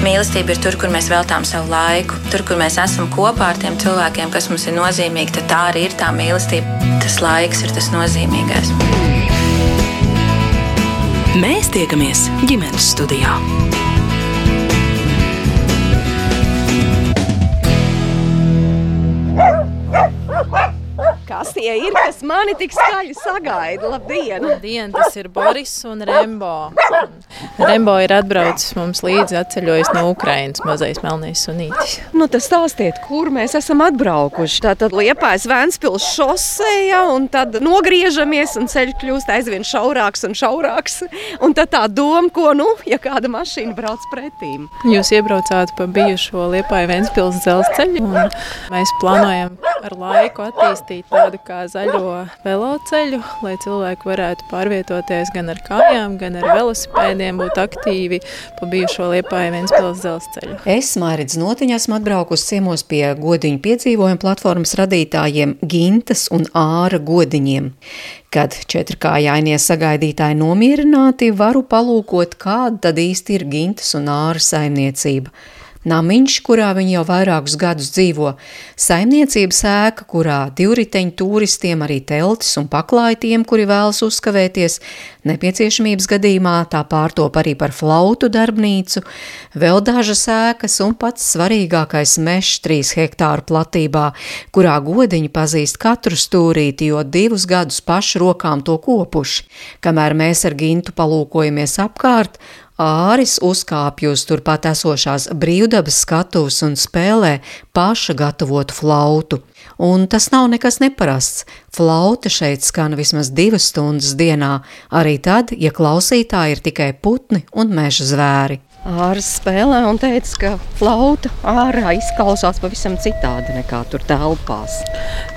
Mīlestība ir tur, kur mēs veltām savu laiku, tur, kur mēs esam kopā ar tiem cilvēkiem, kas mums ir nozīmīgi. Tad tā arī ir tā mīlestība. Tas laiks ir tas nozīmīgais. Mēs tiekamies ģimenes studijā. Kas tie ir, kas mani tik skaļi sagaida? Labdien! Labdien, tas ir Boris un Rembo. Rembo ir atbraucis mums līdzi, atceļojis no Ukrainas mazais melnais sunītis. Nu, tas stāstiet, kur mēs esam atbraukuši. Tā tad liepājas Vēnspils šoseja, un tad nogriežamies, un ceļš kļūst aizvien šaurāks un šaurāks. Un tad tā doma, ko, nu, ja kāda mašīna brauc pretīm. Jūs iebraucāt pa bijušo liepāju Vēnspils dzelzceļu, un mēs plānojam ar laiku attīstīt tādu kā zaļo veloceļu, lai cilvēki varētu pārvietoties gan ar kājām, gan ar velosipēdiem, būt aktīvi pa bijušo liepāju Vēnspils dzelzceļu. Es, Mārits Notiņa, esmu atbraukusi ciemos pie godiņu piedzīvojumu platformas radītājiem Gintas un Āra godiņiem. Kad četrkājainie sagaidītāji nomierināti, varu palūkot, kāda tad īsti ir Gintas un Āra saimniecība. Namiņš, kurā viņi jau vairākus gadus dzīvo, saimniecības ēka, kurā divriteņu turistiem arī teltis un paklāja tiem, kuri vēlas uzkavēties, nepieciešamības gadījumā tā pārtop arī par flautu darbnīcu, vēl dažas ēkas un pats svarīgākais mešs trīs hektāru platībā, kurā godiņi pazīst katru stūrīti, jo divus gadus pašu rokām to kopuši. Kamēr mēs ar Gintu palūkojamies apkārt, Āris uzkāpj uz turpat esošās brīvdabas skatuves un spēlē paša gatavotu flautu. Un tas nav nekas neparasts. Flauta šeit skan vismaz divas stundas dienā, arī tad, ja klausītāji ir tikai putni un meža zvēri. Ārs spēlē un teica, ka flauta ārā izklausās pavisam citādi nekā tur telpās.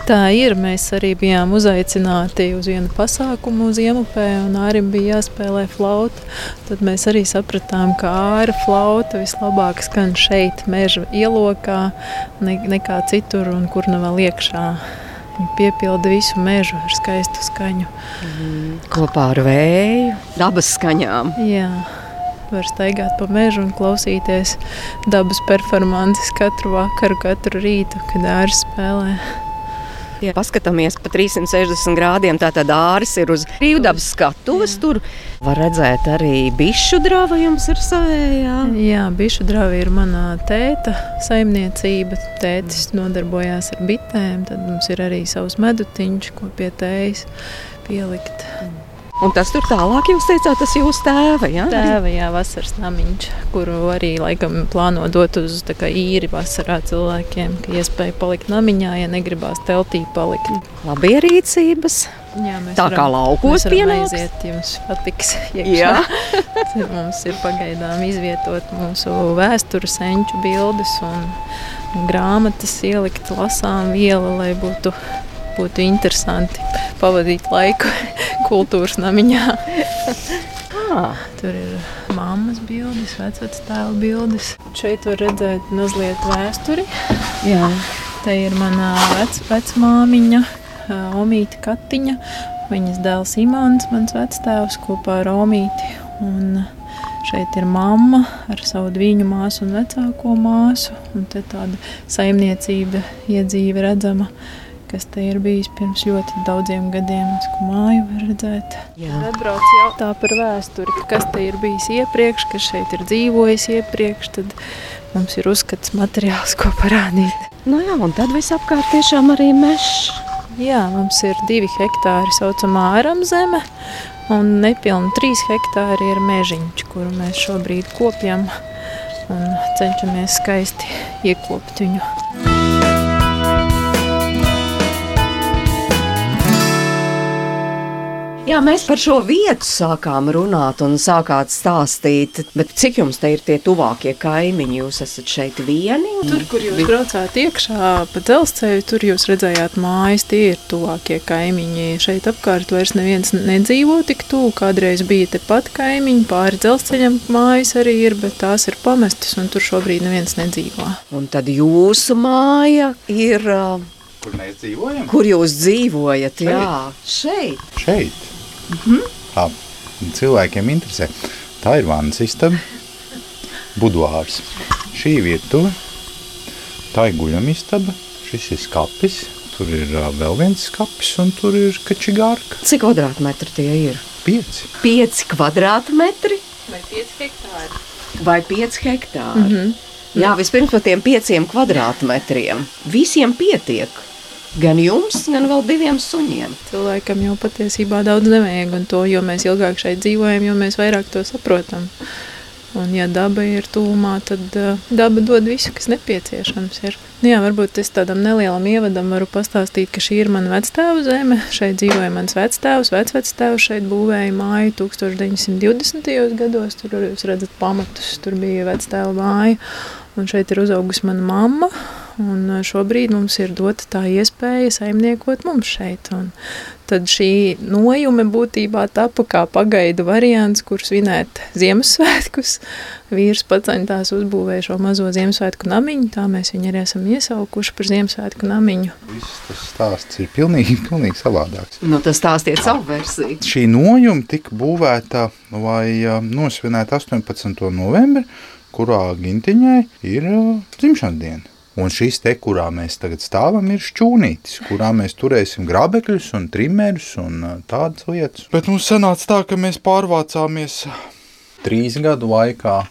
Tā ir. Mēs arī bijām uzaicināti uz vienu pasākumu uz Iemupē, un Ārim bija jāspēlē flauta. Tad mēs arī sapratām, ka āra flauta vislabāk skan šeit, meža ielokā, ne, nekā citur un kur nu vēl iekšā. Viņa piepilda visu mežu ar skaistu skaņu. Mm, kopā ar vēju, dabas skaņām. Jā var staigāt pa mežu un klausīties dabas performances katru vakaru, katru rītu, kad ārs spēlē. Ja paskatāmies pa 360 grādiem, tad āris ir uz brīvdabas skatuves. Tur var redzēt arī bišu drāva jums ir savējā. Jā, bišu drāva ir mana tēta saimniecība. Tētis nodarbojās ar bitēm, tad mums ir arī savs medutiņš, ko pie tējas pielikt. Mm. Un tas tur tālāk jūs teicāt, tas jūsu tēva, jā? Tēva, jā, vasaras namiņš, kuru arī laikam plāno dot uz kā, īri vasarā cilvēkiem, ka iespēja palikt namiņā, ja negribās teltī palikt. Labi ierīcības. Jā, tā varam, kā laukos pienāks. aiziet, jums patiks iekšā. mums ir pagaidām izvietot mūsu vēstures senču bildes un grāmatas ielikt lasām viela, lai būtu būtu interesanti pavadīt laiku kultūras namiņā. ah, tur ir mammas bildes, vecvectēla bildes. Šeit var redzēt mazliet vēsturi. Jā. Te ir mana vec, vecmāmiņa, Omīte Katiņa, viņas dēls Imants, mans vectēvs kopā ar Omīti. Un šeit ir mamma ar savu dviņu māsu un vecāko māsu. Un te tāda saimniecība iedzīve redzama kas te ir bijis pirms ļoti daudziem gadiem, ko māju var redzēt. Atbrauc jautā par vēsturi, kas te ir bijis iepriekš, kas šeit ir dzīvojis iepriekš, tad mums ir uzskats materiāls, ko parādīt. Nu jā, un tad visapkārt tiešām arī mešs. Jā, mums ir divi hektāri saucamā āram zeme, un nepilni trīs hektāri ir mežiņš, kuru mēs šobrīd kopjam un cenšamies skaisti iekopt viņu. Jā, mēs par šo vietu sākām runāt un sākāt stāstīt. Bet cik jums te ir tie tuvākie kaimiņi? Jūs esat šeit vieni? Tur, kur jūs braucāt iekšā pa dzelzceļu, tur jūs redzējāt mājas. Tie ir tuvākie kaimiņi. Šeit apkārt vairs neviens nedzīvo tik tuvu. Kādreiz bija tepat kaimiņi, pāri dzelzceļam mājas arī ir, bet tās ir pamestas un tur šobrīd neviens nedzīvo. Un tad jūsu māja ir. Kur mēs dzīvojam? Kur jūs dzīvojat? Šeit. Jā, šeit. Šeit. Mm -hmm. Tā cilvēkiem interesē. Tā ir vannas istaba. buduārs. Šī ir virtuve, tā ir guļamistaba, šis ir skapis, tur ir vēl viens skapis un tur ir kačigārka. Cik kvadrātmetri tie ir? Pieci. 5 kvadrātmetri Vai 5 hektāri? vai 5 hektāri. Mm -hmm. Jā, vispirms par tiem 5 kvadrātmetriem. Visiem pietiek. Gan jums, gan vēl diviem suņiem. Cilvēkam jau patiesībā daudz nevajag, un to, jo mēs ilgāk šeit dzīvojam, jo mēs vairāk to saprotam. Un, ja daba ir tūmā, tad uh, daba dod visu, kas nepieciešams. Ir. Nu Jā, varbūt es tādam nelielam ievadam varu pastāstīt, ka šī ir mana vectēva zeme. Šeit dzīvoja mans vectēvs, vecvectēvs šeit būvēja māju 1920. gados. Tur jūs redzat pamatus, tur bija vectēva māja. Un šeit ir uzaugusi mana mamma. Un uh, šobrīd mums ir dota tā iespēja saimniekot mums šeit. Un tad šī nojume būtībā tapa kā pagaidu variants, kur svinēt Ziemassvētkus. Vīrs pats tās uzbūvēja šo mazo Ziemassvētku namiņu, tā mēs viņu arī esam iesaukuši par Ziemassvētku namiņu. Viss tas stāsts ir pilnīgi, pilnīgi savādāks. Nu, tas stāstiet savu versiju. Šī nojuma tika būvēta, lai uh, nosvinētu 18. novembri, kurā Gintiņai ir uh, dzimšanas diena. Un šis te, kurā mēs tagad stāvam, ir šķūnītis, kurā mēs turēsim grābekļus un trimerus un tādas lietas. Bet mums sanāca tā, ka mēs pārvācāmies trīs gadu laikā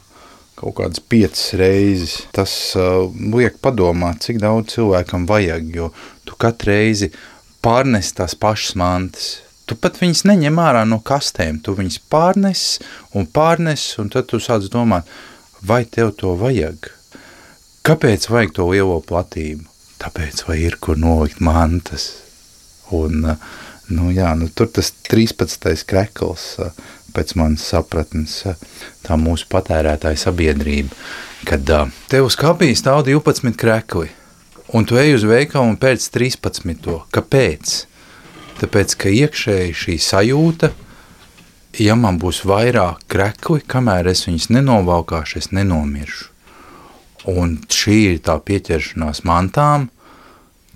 kaut kādas piecas reizes. Tas uh, liek padomāt, cik daudz cilvēkam vajag, jo tu katru reizi pārnes tās pašas mantas. Tu pat viņas neņem ārā no kastēm, tu viņas pārnes un pārnes, un tad tu sāc domāt, vai tev to vajag? Kāpēc vajag to lielo platību? Tāpēc, vai ir kur nolikt mantas. Un, uh, nu jā, nu tur tas 13. krekls, uh, pēc manas sapratnes, uh, tā mūsu patērētāja sabiedrība, kad tev uz kapī stāv 12 krekli, un tu ej uz veikalu un pēc 13. Kāpēc? Tāpēc, ka iekšēji šī sajūta, ja man būs vairāk krekli, kamēr es viņus nenovalkāšu, es nenomiršu. Un šī ir tā pieķeršanās mantām,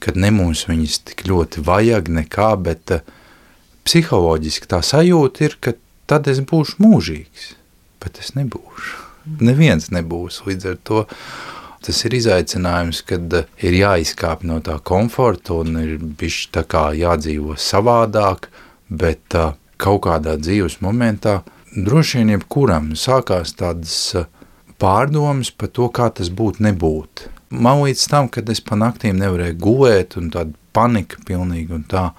kad ne mums viņas tik ļoti vajag nekā, bet uh, psiholoģiski tā sajūta ir, ka tad es būšu mūžīgs, bet es nebūšu. Neviens nebūs līdz ar to. Tas ir izaicinājums, kad uh, ir jāizkāp no tā komforta un ir bišķi tā kā jādzīvo savādāk, bet uh, kaut kādā dzīves momentā droši vien jebkuram sākās tādas uh, pārdomas par to, kā tas būtu nebūt. Man līdz tam, kad es pa naktīm nevarēju gulēt un tāda panika pilnīgi un tā.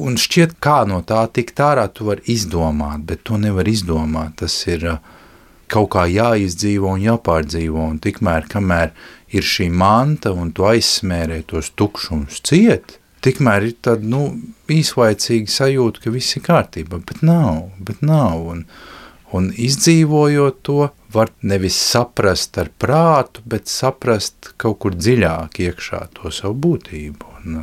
Un šķiet, kā no tā tikt ārā tu vari izdomāt, bet to nevar izdomāt. Tas ir uh, kaut kā jāizdzīvo un jāpārdzīvo, un tikmēr, kamēr ir šī manta un tu aizsmērē tos tukšumus ciet, tikmēr ir tāda, nu, īslaicīga sajūta, ka viss ir kārtībā, bet nav, bet nav, un, un izdzīvojot to, var nevis saprast ar prātu, bet saprast kaut kur dziļāk iekšā to savu būtību. Un,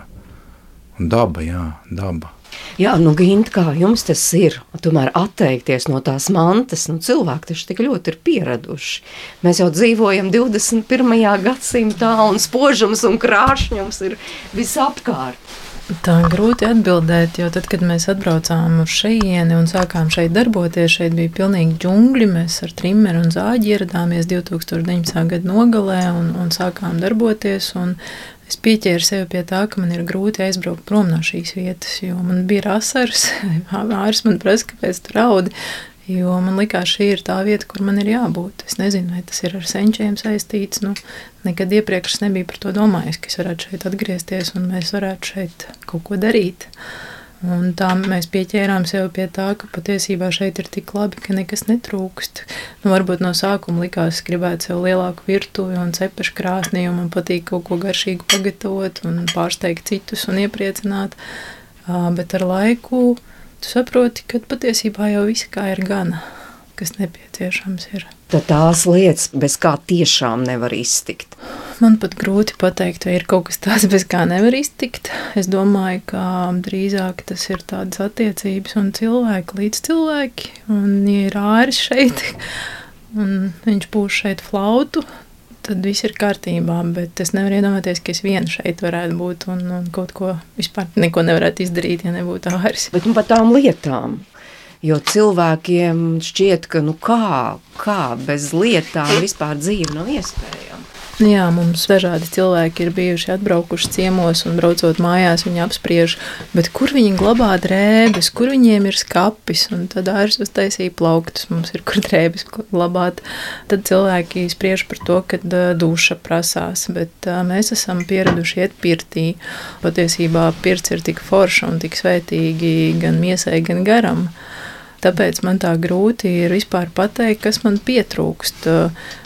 un daba, jā, daba. Jā, nu, Gint, kā jums tas ir? Tomēr atteikties no tās mantas, nu, cilvēki taču tik ļoti ir pieraduši. Mēs jau dzīvojam 21. gadsimtā, un spožums un krāšņums ir visapkārt. Tā ir grūti atbildēt, jo tad, kad mēs atbraucām uz šejieni un sākām šeit darboties, šeit bija pilnīgi džungļi. Mēs ar trimeru un zāģi ieradāmies 2019. gada nogalē un, un sākām darboties. Un es pieķēru sevi pie tā, ka man ir grūti aizbraukt prom no šīs vietas, jo man bija asaras. Ārs man prasa, kāpēc tu raudi. Jo man liekas, šī ir tā vieta, kur man ir jābūt. Es nezinu, vai tas ir ar senčiem saistīts. Nu, nekad iepriekš es nebiju par to domājis, ka es varētu šeit atgriezties un mēs varētu šeit kaut ko darīt. Un tā mēs pieķērām sev pie tā, ka patiesībā šeit ir tik labi, ka nekas netrūkst. Nu, varbūt no sākuma likās, ka gribētu sev lielāku virtuvi un cepešu krāsnī, un man patīk kaut ko garšīgu pagatavot un pārsteigt citus un iepriecināt. Bet ar laiku tu saproti, ka patiesībā jau viss kā ir gana, kas nepieciešams ir. Tad tās lietas, bez kā tiešām nevar iztikt. Man pat grūti pateikt, vai ir kaut kas tāds, bez kā nevar iztikt. Es domāju, ka drīzāk tas ir tādas attiecības un cilvēki līdz cilvēki. Un, ja ir āris šeit, un viņš būs šeit flautu, tad viss ir kārtībā. Bet es nevaru iedomāties, ka es viena šeit varētu būt un, un kaut ko vispār neko nevarētu izdarīt, ja nebūtu āris. Bet nu, par tām lietām. Jo cilvēkiem šķiet, ka nu kā, kā bez lietām vispār dzīve nav iespējama. Jā, mums dažādi cilvēki ir bijuši atbraukuši ciemos un braucot mājās, viņi apspriež, kur viņi glabā drēbes, kur viņiem ir skapis, tad ārs uztaisīja plauktus, mums ir kur drēbes glabāt. Tad cilvēki spriež par to, ka duša prasās, bet mēs esam pieraduši iet pirtī. Patiesībā pirts ir tik forša un tik svētīgi gan miesai, gan garam. Tāpēc man tā grūti ir vispār pateikt, kas man pietrūkst.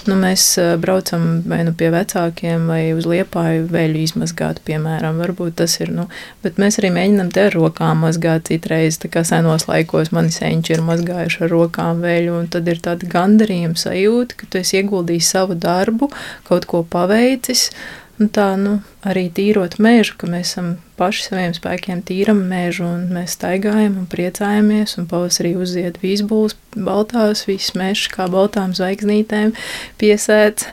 Nu, mēs braucam vai nu pie vecākiem, vai uz liepāju veļu izmazgāt, piemēram. Varbūt tas ir, nu, bet mēs arī mēģinam te ar rokām mazgāt citreiz, tā kā senos laikos mani senči ir mazgājuši ar rokām veļu, un tad ir tāda gandarījuma sajūta, ka tu esi ieguldījis savu darbu, kaut ko paveicis, Un tā nu, arī tīrot mežu, ka mēs paši saviem spēkiem tīram mežu, un mēs staigājam un priecājamies, un pavasarī uzzied vīzbulis baltās, viss mežs kā baltām zvaigznītēm piesēts.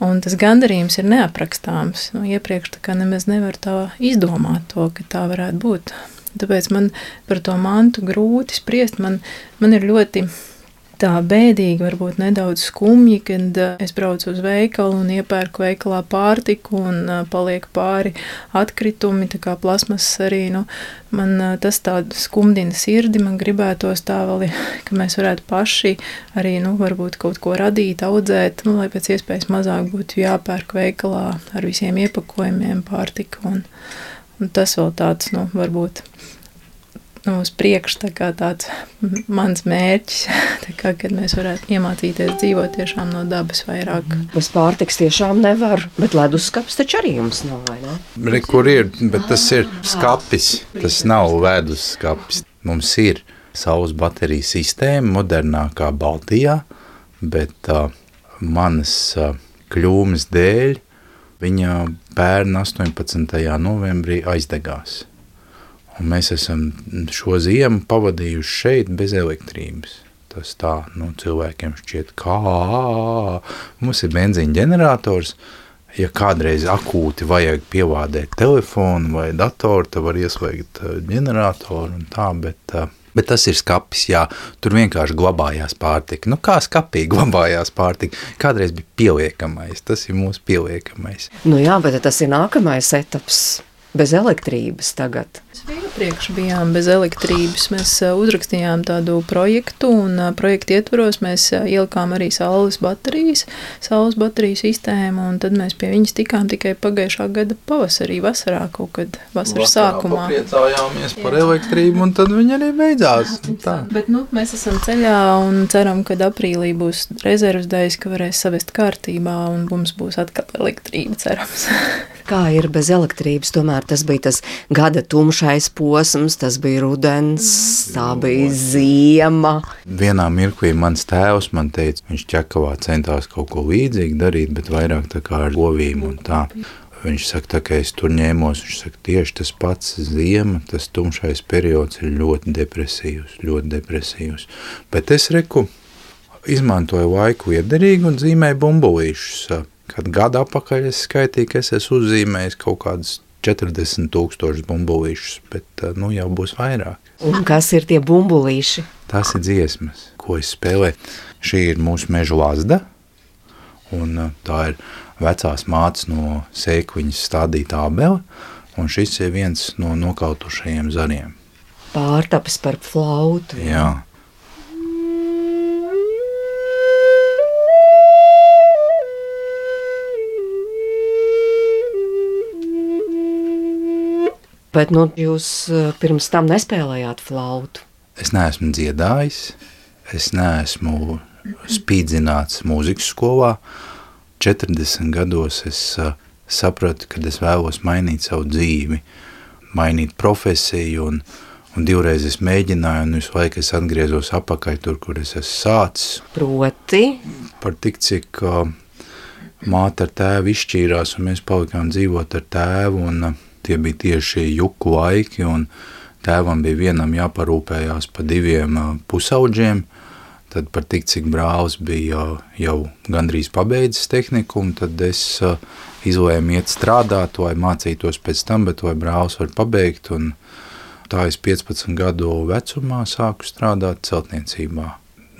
Un tas gandarījums ir neaprakstāms. Nu, iepriekš tā kā nemaz nevar tā izdomāt to, ka tā varētu būt. Tāpēc man par to mantu grūti spriest. Man, man ir ļoti tā bēdīgi, varbūt nedaudz skumji, kad uh, es braucu uz veikalu un iepērku veikalā pārtiku un uh, paliek pāri atkritumi, tā kā plasmas arī, nu, man uh, tas tā skumdina sirdi, man gribētos tā vēl, ka mēs varētu paši arī, nu, varbūt kaut ko radīt, audzēt, nu, lai pēc iespējas mazāk būtu jāpērk veikalā ar visiem iepakojumiem pārtika un, un tas vēl tāds, nu, varbūt nu, uz priekšu tā tāds mans mērķis, kā, kad mēs varētu iemācīties dzīvot tiešām no dabas vairāk. Bez pārtiks tiešām nevar, bet leduskapis taču arī jums nav, vai ne? Re, kur ir, bet tas ir skapis, tas nav leduskapis. Mums ir saules bateriju sistēma modernākā Baltijā, bet uh, manas uh, kļūmes dēļ viņa pērn 18. novembrī aizdegās. Un mēs esam šo ziemu pavadījuši šeit bez elektrības. Tas tā, nu, cilvēkiem šķiet, kā mums ir benzīna ģenerators, ja kādreiz akūti vajag pievādēt telefonu vai datoru, tad var ieslēgt uh, ģeneratoru un tā, bet, uh, bet tas ir skapis, jā, tur vienkārši glabājās pārtika. Nu, kā skapī glabājās pārtika? Kādreiz bija pieliekamais, tas ir mūsu pieliekamais. Nu jā, bet tas ir nākamais etaps bez elektrības tagad. Iepriekš bijām bez elektrības. Mēs uzrakstījām tādu projektu, un projekta ietvaros mēs ielikām arī saules baterijas, saules bateriju sistēmu, un tad mēs pie viņas tikām tikai pagājušā gada pavasarī, vasarā kaut kad vasaras Vakarā sākumā. Priecājāmies par elektrību, un tad viņa arī beidzās. Tā. Bet nu, mēs esam ceļā un ceram, ka aprīlī būs rezerves daļas, ka varēs savest kārtībā, un mums būs atkal elektrība, cerams. Kā ir bez elektrības? Tomēr tas bija tas gada tumšais posms, tas bija rudens, tā bija ziema. Vienā mirklī mans tēvs man teica, viņš ķekavā centās kaut ko līdzīgu darīt, bet vairāk tā kā ar govīm un tā. Viņš saka, tā, ka es tur ņēmos, viņš saka, tieši tas pats ziema, tas tumšais periods ir ļoti depresīvs, ļoti depresīvs. Bet es reku, izmantoju laiku iederīgi un zīmēju bumbulīšus Kad gadu atpakaļ es skaitīju, ka es esmu uzzīmējis kaut kādus 40 tūkstošus bumbulīšus, bet eh, nu jau būs vairāk. Un kas ir tie bumbulīši? Tās ir dziesmas, ko es spēlēju. Šī ir mūsu meža lazda, un eh, tā ir vecās mātes no sēkliņas stādīta abele, un šis ir viens no nokautušajiem zariem. Pārtapis par flautu. Jā. Bet nu, jūs eh, pirms tam nespēlējāt flautu. Es neesmu dziedājis, es neesmu spīdzināts mūzikas skolā. 40 gados es uh, sapratu, ka es vēlos mainīt savu dzīvi, mainīt profesiju, un, un divreiz es mēģināju, un visu laiku es atgriezos apakaļ tur, kur es esmu sācis. Proti? Par tik, cik uh, māte ar tēvu izšķīrās, un mēs palikām dzīvot ar tēvu, un uh, tie bija tieši juku laiki, un tēvam bija vienam jāparūpējās pa diviem pusauģiem, tad par tik cik brālis bija jau gandrīz pabeidzis tehnikumu, tad es izlēmu iet strādāt, lai mācītos pēc tam, bet vai brālis var pabeigt, un Tā es 15 gadu vecumā sāku strādāt celtniecībā.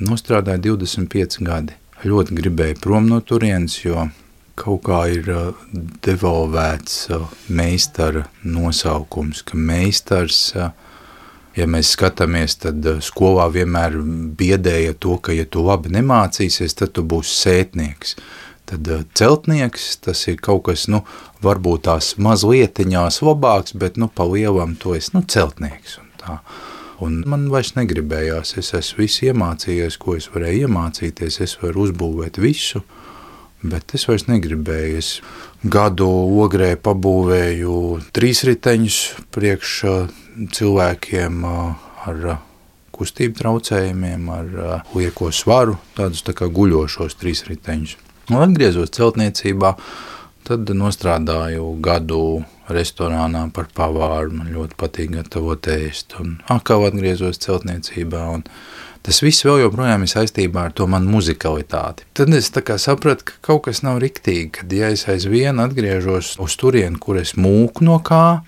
Nostrādāju 25 gadi. Ļoti gribēju prom no turienes, jo kaut kā ir uh, devolvēts uh, meistara nosaukums, ka meistars, uh, ja mēs skatāmies, tad skolā vienmēr biedēja to, ka ja tu labi nemācīsies, tad tu būsi sētnieks. Tad celtnieks, tas ir kaut kas, nu, varbūt tās mazlietiņās labāks, bet, nu, pa lielam to es, nu, celtnieks un tā. Un man vairs negribējās, es esmu visu iemācījies, ko es varēju iemācīties, es varu uzbūvēt visu, bet es vairs negribēju. Es gadu ogrē pabūvēju trīs riteņus priekš cilvēkiem ar kustību traucējumiem, ar lieko svaru, tādus tā kā guļošos trīs riteņus. Un atgriezos celtniecībā, tad nostrādāju gadu restorānā par pavāru. Man ļoti patīk gatavot ēst. Un atkal atgriezos celtniecībā. Un tas viss vēl joprojām ir saistībā ar to manu muzikalitāti. Tad es sapratu, ka kaut kas nav riktīgi, kad ja es aizvien atgriežos uz turieni, kur es mūku no kā,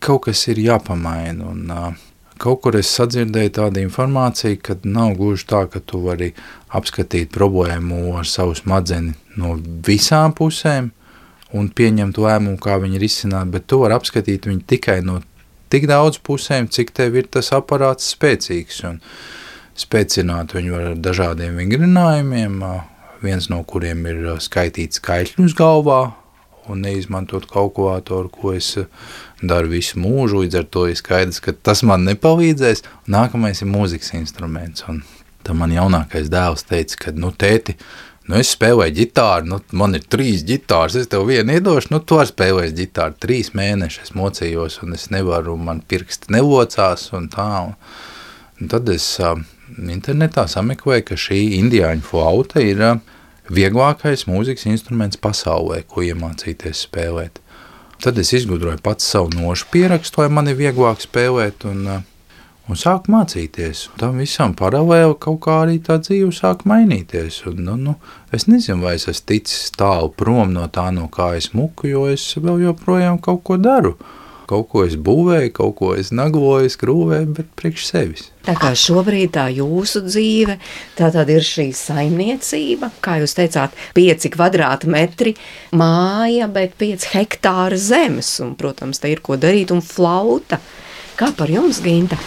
kaut kas ir jāpamaina. Un, uh, Kaut kur es sadzirdēju tādu informāciju, ka nav gluži tā, ka tu vari apskatīt problēmu ar savu smadeni no visām pusēm un pieņemt lēmumu, kā viņi risināt, bet tu vari apskatīt viņu tikai no tik daudz pusēm, cik tev ir tas aparāts spēcīgs. Un spēcināt viņu ar dažādiem vingrinājumiem, viens no kuriem ir skaitīt skaitļus galvā un neizmantot kalkulātoru, ko es daru visu mūžu, līdz ar to ir skaidrs, ka tas man nepalīdzēs. Nākamais ir mūzikas instruments, un tam man jaunākais dēls teica, ka, nu, tēti, nu, es spēlēju ģitāru, nu, man ir trīs ģitāras, es tev vienu iedošu, nu, tu arī spēlēsi ģitāru, trīs mēnešus es mocījos, un es nevaru, man pirksti nevocās, un tā, un tad es uh, internetā sameklēju, ka šī indiāņu flauta ir uh, vieglākais mūzikas instruments pasaulē, ko iemācīties spēlēt. Tad es izgudroju pats savu nošu pierakstu, lai man ir vieglāk spēlēt un, un sāku mācīties. Tam visam paralēli kaut kā arī tā dzīve sāk mainīties. Un, nu, nu, es nezinu, vai es esmu ticis tālu prom no tā, no kā es muku, jo es vēl joprojām kaut ko daru. Kaut ko es būvēju, kaut ko es nagloju, skrūvēju, bet priekš sevis. Tā kā šobrīd tā jūsu dzīve, tā tad ir šī saimniecība, kā jūs teicāt, 5 kvadrātmetri māja, bet 5 hektāra zemes, un, protams, te ir ko darīt, un flauta. Kā par jums, Ginta?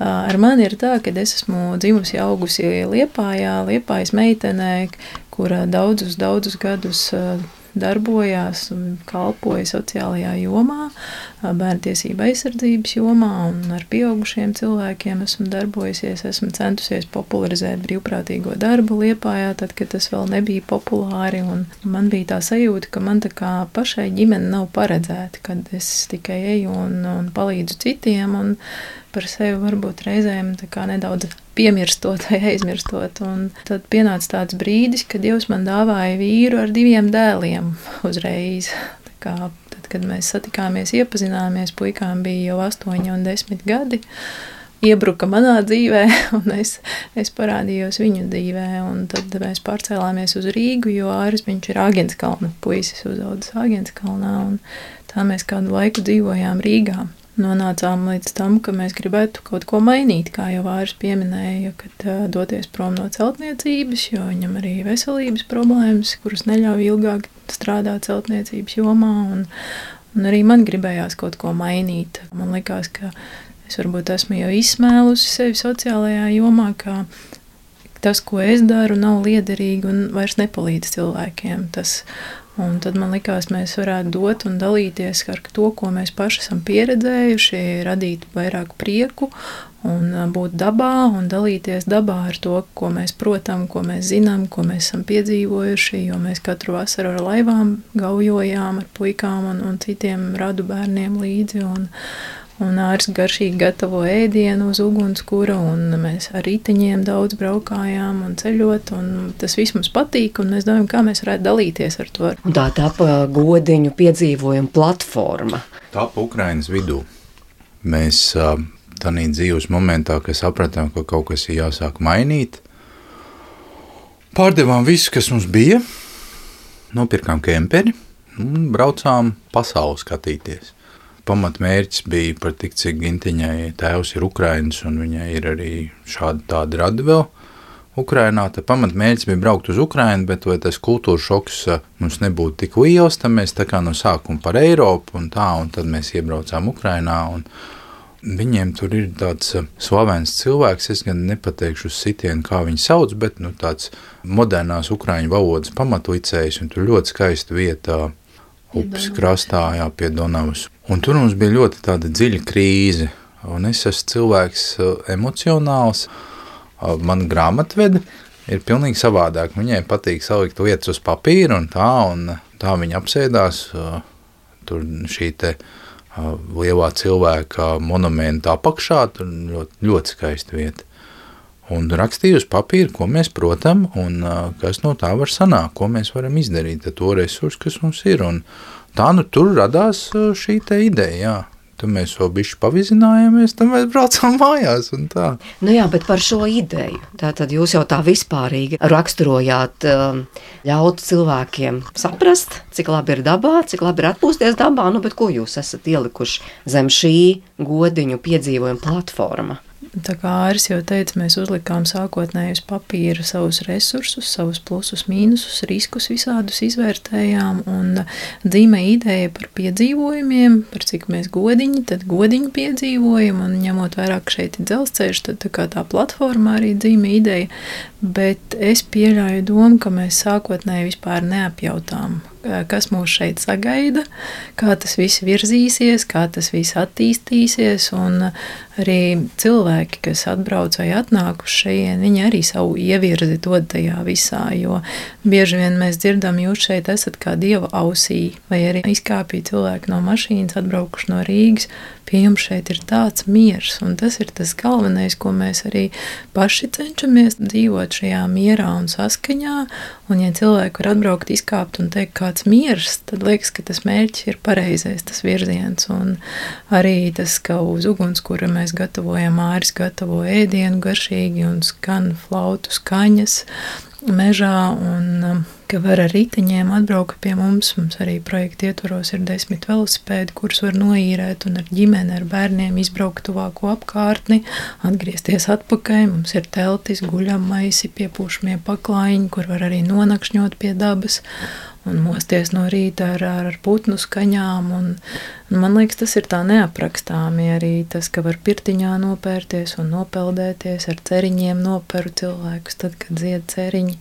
Ar mani ir tā, ka es esmu dzimusi, augusi Liepājā, Liepājas meitenē, kura daudzus, daudzus gadus darbojās un kalpoja sociālajā jomā, bērntiesība aizsardzības jomā un ar pieaugušiem cilvēkiem esmu darbojusies, esmu centusies popularizēt brīvprātīgo darbu Liepājā, tad, kad tas vēl nebija populāri, man bija tā sajūta, ka man tā kā pašai ģimene nav paredzēta, kad es tikai eju un, un palīdzu citiem, un par sevi varbūt reizēm nedaudz piemirstot vai aizmirstot. Un tad pienāca tāds brīdis, kad Dievs man dāvāja vīru ar diviem dēliem uzreiz. Kā, tad, kad mēs satikāmies, iepazināmies, puikām bija jau 8 un 10 gadi. Iebruka manā dzīvē, un es, es parādījos viņu dzīvē. Tad mēs pārcēlāmies uz Rīgu, jo Āris ir Agents Kalna puisis, uzaugusi Agents Kalnā. Tā mēs kādu laiku dzīvojām Rīgā nonācām līdz tam, ka mēs gribētu kaut ko mainīt, kā jau Vārs pieminēja, kad uh, doties prom no celtniecības, jo viņam arī veselības problēmas, kuras neļauj ilgāk strādāt celtniecības jomā, un, un arī man gribējās kaut ko mainīt. Man likās, ka es varbūt esmu jau izsmēlusi sevi sociālajā jomā, ka tas, ko es daru, nav liederīgi un vairs nepalīdz cilvēkiem. Tas Un tad man likās, mēs varētu dot un dalīties ar to, ko mēs paši esam pieredzējuši, radīt vairāk prieku un būt dabā un dalīties dabā ar to, ko mēs protam, ko mēs zinām, ko mēs esam piedzīvojuši. Jo mēs katru vasaru ar laivām gaujojām ar puikām un, un citiem radu bērniem līdzi. Un, Un ārs garšīgi gatavo ēdienu uz ugunskura, un mēs ar riteņiem daudz braukājām un ceļot, un tas viss mums patīk, un mēs domājam, kā mēs varētu dalīties ar to. Un tā tapa godiņu piedzīvojuma platforma. Tapa Ukrainas vidū. Mēs tādā dzīves momentā, kad sapratām, ka kaut kas ir jāsāk mainīt, pārdevām visu, kas mums bija, nopirkām kemperi un braucām pasauli skatīties pamatmērķis bija par tik, cik gintiņai tēvs ir Ukrainas, un viņai ir arī šādi tādi radi vēl. Ukrainā. Tad pamatmērķis bija braukt uz Ukrajinu, bet vai tas kultūras šoks mums nebūtu tik liels, tad mēs tā kā no sākuma par Eiropu un tā, un tad mēs iebraucām Ukrajinā. Viņiem tur ir tāds slavens cilvēks, es gan nepateikšu uz sitienu, kā viņu sauc, bet nu, tāds modernās ukraiņu valodas pamatlicējs, un tur ļoti skaista vieta upes krastā, jā, pie Donavas. Un tur mums bija ļoti tāda dziļa krīze, un es esmu cilvēks emocionāls, man grāmatvede ir pilnīgi savādāk. Viņai patīk salikt lietas uz papīra un tā, un tā viņa apsēdās tur šī te lielā cilvēka monumenta apakšā, tur ļoti, ļoti skaista vieta. Un rakstīju uz papīra, ko mēs protam un kas no tā var sanākt, ko mēs varam izdarīt ar to resursu, kas mums ir. Un tā nu tur radās šī ideja, jā. Tad mēs vēl bišķi pavizinājāmies, tad mēs braucām mājās. Nu jā, bet par šo ideju. Tātad jūs jau tā vispārīgi raksturojāt, ļaut cilvēkiem saprast, cik labi ir dabā, cik labi ir atpūsties dabā, nu bet ko jūs esat ielikuši zem šī godiņu piedzīvojuma platforma? Tā kā Āris jau teica, mēs uzlikām sākotnēji uz papīra savus resursus, savus plusus, mīnusus, riskus visādus izvērtējām. Un dzīme ideja par piedzīvojumiem, par cik mēs godiņi, tad godiņu piedzīvojam. Un ņemot vērā, ka šeit ir dzelzceļš, tad tā, tā platforma arī dzīme ideja. Bet es pieļauju domu, ka mēs sākotnēji vispār neapjautām, kas mūs šeit sagaida, kā tas viss virzīsies, kā tas viss attīstīsies. Arī cilvēki, kas atbrauc vai atnāk uz šejienes, viņi arī savu ievirzi dod tajā visā. Jo bieži vien mēs dzirdam, jūs šeit esat kā dieva ausī, vai arī izkāpja cilvēki no mašīnas, atbraukuši no Rīgas. Pie jums šeit ir tāds miers, un tas ir tas galvenais, ko mēs arī paši cenšamies dzīvot šajā mierā un saskaņā. Un, ja cilvēki var atbraukt, izkāpt un teikt, kāds miers, tad liekas, ka tas mērķis ir pareizais, tas virziens. Un arī tas, ka uz ugunskura mēs gatavojam, āris gatavo ēdienu garšīgi un skan flautu skaņas mežā. Un, um, ka var ar riteņiem atbraukt pie mums. Mums arī projekta ietvaros ir desmit velosipēdi, kurus var noīrēt un ar ģimeni, ar bērniem izbraukt tuvāko apkārtni, atgriezties atpakaļ. Mums ir teltis, guļam maisi, piepūšamie paklājiņi, kur var arī nonakšņot pie dabas un mosties no rīta ar, ar, putnu skaņām. Un, un man liekas, tas ir tā neaprakstāmi arī tas, ka var pirtiņā nopērties un nopeldēties ar ceriņiem noperu cilvēkus, tad, kad zied ceriņi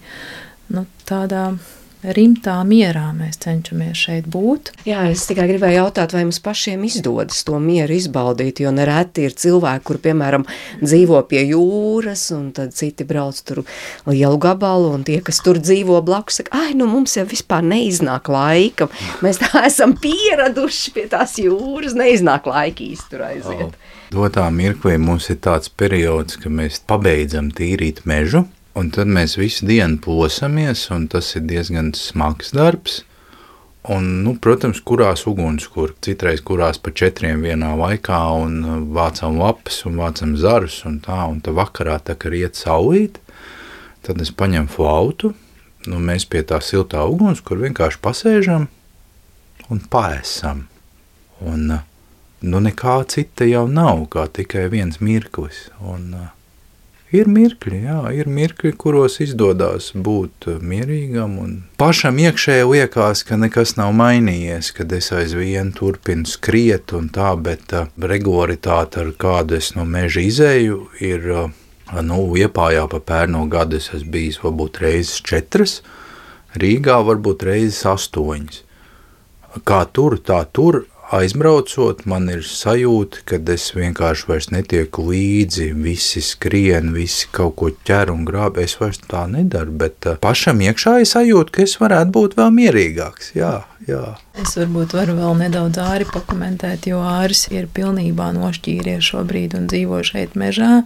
nu, tādā rimtā mierā mēs cenšamies šeit būt. Jā, es tikai gribēju jautāt, vai mums pašiem izdodas to mieru izbaudīt, jo nereti ir cilvēki, kur, piemēram, dzīvo pie jūras, un tad citi brauc tur lielu gabalu, un tie, kas tur dzīvo blakus, saka, ai, nu mums jau vispār neiznāk laika, mēs tā esam pieraduši pie tās jūras, neiznāk laika īsti tur aiziet. Oh. Dotā mirklī mums ir tāds periods, ka mēs pabeidzam tīrīt mežu, Un tad mēs visu dienu plosamies, un tas ir diezgan smags darbs. Un, nu, protams, kurās uguns, kur citreiz kurās pa četriem vienā laikā, un uh, vācam lapas, un vācam zarus, un tā, un tā vakarā tā kā iet saulīt, tad es paņemu flautu, nu, mēs pie tā siltā uguns, kur vienkārši pasēžam un paēsam. Un, uh, nu, nekā cita jau nav, kā tikai viens mirklis. Un, uh, Ir mirkļi, jā, ir mirkļi, kuros izdodas būt mierīgam. Pašam iekšēji liekas, ka nekas nav mainījies, kad es aizvien turpinu skriet un tā, bet uh, regularitāte, ar kādu es no meža izēju, ir uh, nu, iepājā pa pērno gadu es esmu bijis varbūt reizes četras, Rīgā varbūt reizes astoņas. Kā tur, tā tur, aizbraucot, man ir sajūta, ka es vienkārši vairs netieku līdzi, visi skrien, visi kaut ko ķer un grāb. Es vairs tā nedaru, bet uh, pašam iekšā ir sajūta, ka es varētu būt vēl mierīgāks. Jā, jā. Es varbūt varu vēl nedaudz āri pakomentēt, jo āris ir pilnībā nošķīries šobrīd un dzīvo šeit mežā.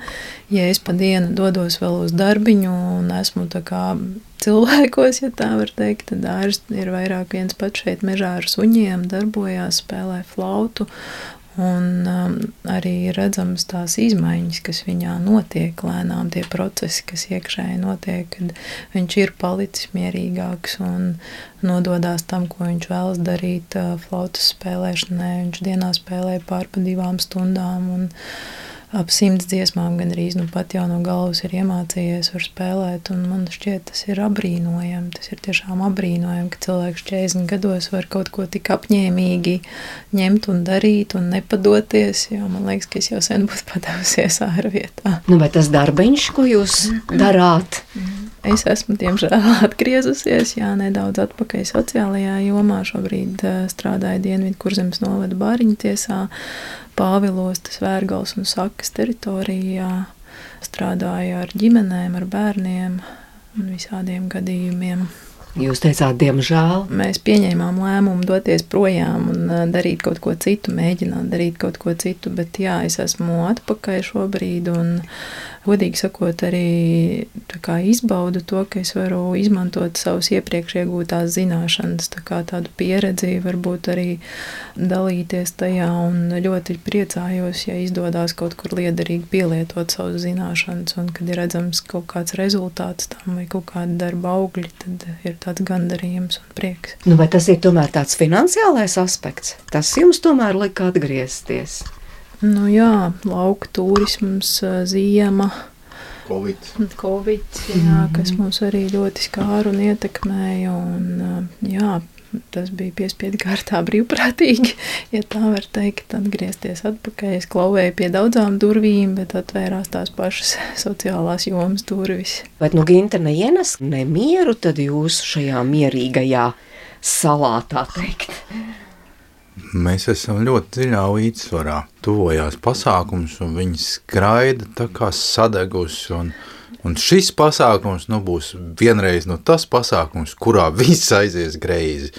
Ja es pa dienu dodos vēl uz darbiņu un esmu tā kā cilvēkos, ja tā var teikt, tad āris ir vairāk viens pats šeit mežā ar suņiem, darbojās, spēlē flautu Un um, arī redzams tās izmaiņas, kas viņā notiek, lēnām tie procesi, kas iekšēji notiek, kad viņš ir palicis mierīgāks un nododās tam, ko viņš vēlas darīt. Uh, flautas spēlēšanai viņš dienā spēlē pār pa divām stundām. Un, uh, ap simts dziesmām gan arī nu, pat jau no galvas ir iemācījies, var spēlēt. Man šķiet, tas ir apbrīnojami. Tas ir tiešām apbrīnojami, ka cilvēks 40 gados var kaut ko tik apņēmīgi ņemt un darīt un nepadoties. Jo man liekas, ka es jau sen būtu padevusies ārvietā. Nu, vai tas darbiņš, ko jūs darāt? Es esmu, diemžēl, atgriezusies jā, nedaudz atpakaļ sociālajā jomā. Šobrīd uh, strādāju Dienvidu kurzemes novada bāriņu tiesā. Pāvilos, tas Vērgals un Sakas teritorijā. Strādāju ar ģimenēm, ar bērniem un visādiem gadījumiem. Jūs teicāt, diemžēl. Mēs pieņēmām lēmumu doties projām un darīt kaut ko citu, mēģināt darīt kaut ko citu, bet jā, es esmu atpakaļ šobrīd un godīgi sakot, arī izbaudu to, ka es varu izmantot savus iepriekš iegūtās zināšanas, tā kā tādu pieredzi, varbūt arī dalīties tajā. Un ļoti priecājos, ja izdodas kaut kur liederīgi pielietot savas zināšanas, un kad ir redzams kaut kāds rezultāts tam vai kaut kāda darba augļi, tad ir tāds gandarījums un prieks. Nu, vai tas ir tomēr tāds finansiālais aspekts? Tas jums tomēr lika atgriezties. Nu, jā, lauka turisms, ziema. Covid. Covid jā, kas mums arī ļoti skāra un ietekmēja. Un, jā, tas bija piespiedu kārtā brīvprātīgi, ja tā var teikt, atgriezties atpakaļ. Es klauvēju pie daudzām durvīm, bet atvērās tās pašas sociālās jomas durvis. Bet nu Ginta neienes nemieru tad jūs šajā mierīgajā salā, tā teikt? Mēs esam ļoti dziļā līdzsvarā. Tuvojās pasākums, un viņi skraida tā kā sadegusi. Un, un šis pasākums nu, būs vienreiz no tas pasākums, kurā viss aizies greizi.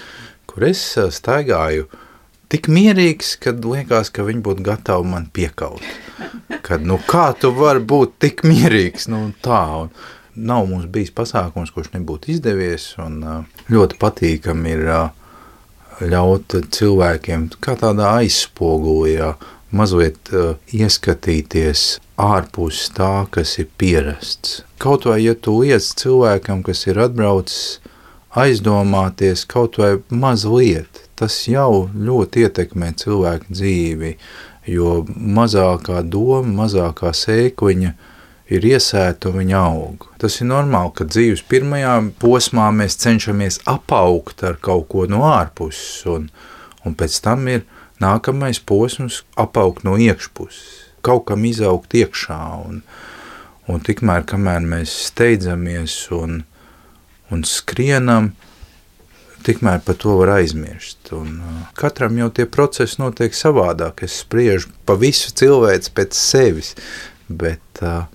Kur es staigāju tik mierīgs, kad liekas, ka viņi būtu gatavi man piekaut. Kad, nu, kā tu vari būt tik mierīgs? Nu, tā, un, nav mums bijis pasākums, kurš nebūtu izdevies, un ļoti patīkami ir uh, ļaut cilvēkiem kā tādā aizspogulī, mazliet uh, ieskatīties ārpus tā, kas ir pierasts. Kaut vai, ja tu liec cilvēkam, kas ir atbraucis, aizdomāties kaut vai mazliet, tas jau ļoti ietekmē cilvēku dzīvi, jo mazākā doma, mazākā sēkliņa – ir iesēta un viņa aug. Tas ir normāli, ka dzīves pirmajā posmā mēs cenšamies apaugt ar kaut ko no ārpuses, un, un pēc tam ir nākamais posms apaugt no iekšpuses, kaut kam izaugt iekšā, un, un tikmēr, kamēr mēs steidzamies un, un skrienam, tikmēr par to var aizmirst. Un, uh, katram jau tie procesi notiek savādāk. Es spriežu pa visu cilvēci pēc sevis, bet uh,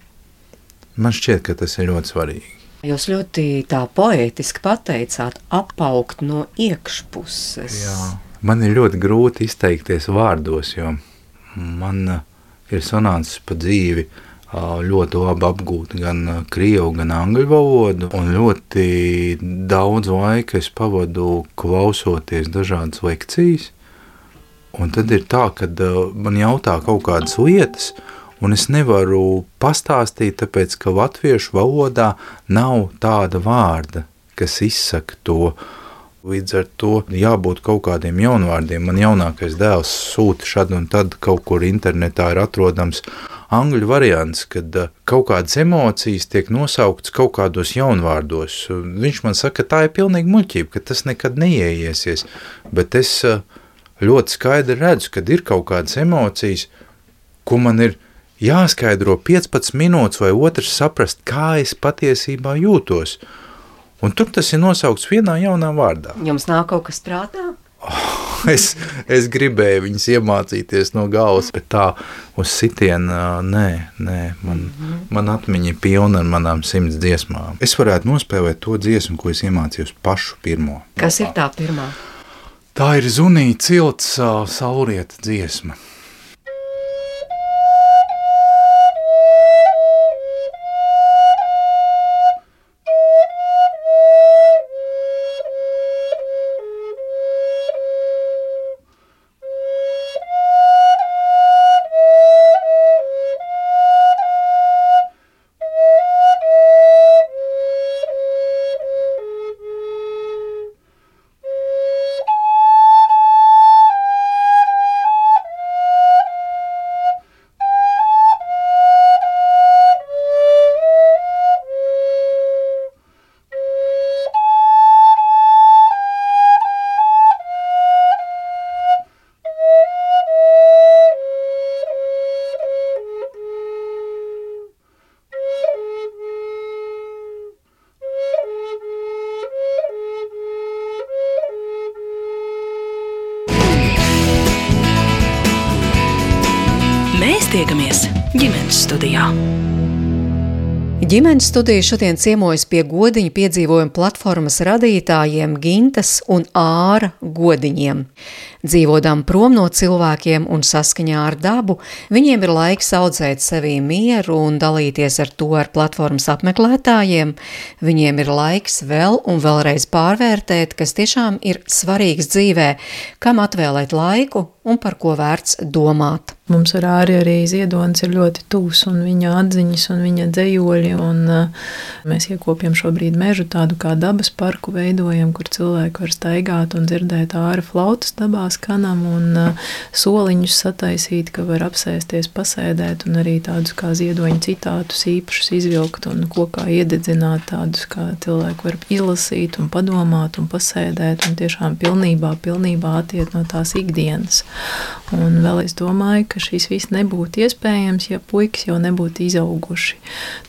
Man šķiet, ka tas ir ļoti svarīgi. Jūs ļoti tā poētiski pateicāt, apaugt no iekšpuses. Jā, man ir ļoti grūti izteikties vārdos, jo man uh, ir sanācis pa dzīvi uh, ļoti labi apgūt gan uh, krievu, gan angļu valodu, un ļoti daudz laika es pavadu klausoties dažādas lekcijas, un tad ir tā, kad man jautā kaut kādas lietas, un es nevaru pastāstīt, tāpēc, ka latviešu valodā nav tāda vārda, kas izsaka to. Līdz ar to jābūt kaut kādiem jaunvārdiem. Man jaunākais dēls sūta šad un tad kaut kur internetā ir atrodams angļu variants, kad uh, kaut kādas emocijas tiek nosauktas kaut kādos jaunvārdos. Viņš man saka, ka tā ir pilnīgi muļķība, ka tas nekad neieiesies, bet es uh, ļoti skaidri redzu, kad ir kaut kādas emocijas, ko man ir jāskaidro 15 minūtes, vai otrs saprast, kā es patiesībā jūtos. Un tur tas ir nosaukts vienā jaunā vārdā. Jums nāk kaut kas prātā? Oh, es, es gribēju viņus iemācīties no galvas, bet tā uz sitienu, nē, nē man, mm -hmm. man atmiņa ir pilna ar manām simts dziesmām. Es varētu nospēlēt to dziesmu, ko es iemācījos pašu pirmo. Kas ir tā pirmā? Tā ir Zunīta cilts saurieta dziesma. Studijā. Ģimenes studija šodien ciemojas pie godiņu piedzīvojuma platformas radītājiem Gintas un Āra godiņiem. Dzīvodām prom no cilvēkiem un saskaņā ar dabu, viņiem ir laiks audzēt sevī mieru un dalīties ar to ar platformas apmeklētājiem. Viņiem ir laiks vēl un vēlreiz pārvērtēt, kas tiešām ir svarīgs dzīvē, kam atvēlēt laiku un par ko vērts domāt. Mums ar Āri arī Ziedonis ir ļoti tūs un viņa atziņas un viņa dzējoļi. Un, uh, mēs iekopjam šobrīd mežu tādu kā dabas parku veidojam, kur cilvēki var staigāt un dzirdēt āra flautas dabā skanam un uh, soliņus sataisīt, ka var apsēsties, pasēdēt un arī tādus kā ziedoņu citātus īpašus izvilkt un kokā iededzināt tādus, kā cilvēki var izlasīt un padomāt un pasēdēt un tiešām pilnībā, pilnībā attiet no tās ikdienas. Un vēl es domāju, ka šis viss nebūtu iespējams, ja puikas jau nebūtu izauguši.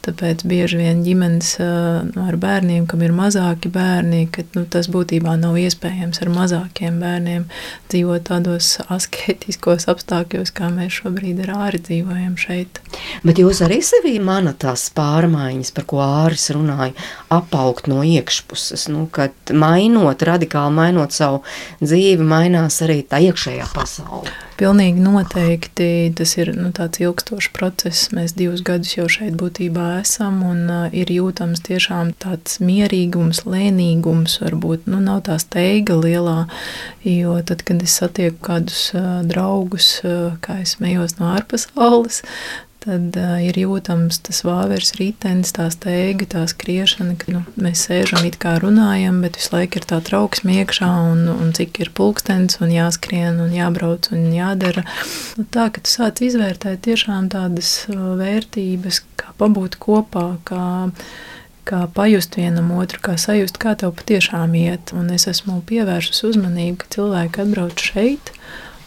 Tāpēc bieži vien ģimenes ar bērniem, kam ir mazāki bērni, ka nu, tas būtībā nav iespējams ar mazākiem bērniem dzīvot tādos asketiskos apstākļos, kā mēs šobrīd ar āri dzīvojam šeit. Bet jūs arī sevī manat tās pārmaiņas, par ko āris runāja, apaugt no iekšpuses, nu, kad mainot, radikāli mainot savu dzīvi, mainās arī tā iekšējā pasaule. Pilnīgi noteikti tas ir nu, tāds ilgstošs process. Mēs divus gadus jau šeit būtībā esam, un uh, ir jūtams tiešām tāds mierīgums, lēnīgums, varbūt nu, nav tā steiga lielā, jo tad, kad es satieku kādus uh, draugus, uh, kā es mejos no ārpasaules, tad uh, ir jūtams tas vāveres ritenis, tā steiga, tā skriešana, ka nu, mēs sēžam it kā runājam, bet visu laiku ir tā trauksme iekšā un, un cik ir pulkstenis un jāskrien un jābrauc un jādara. Nu, tā, ka tu sāc izvērtēt tiešām tādas vērtības, kā pabūt kopā, kā kā pajust vienam otru, kā sajust, kā tev patiešām iet. Un es esmu pievērsus uzmanību, ka cilvēki atbrauc šeit,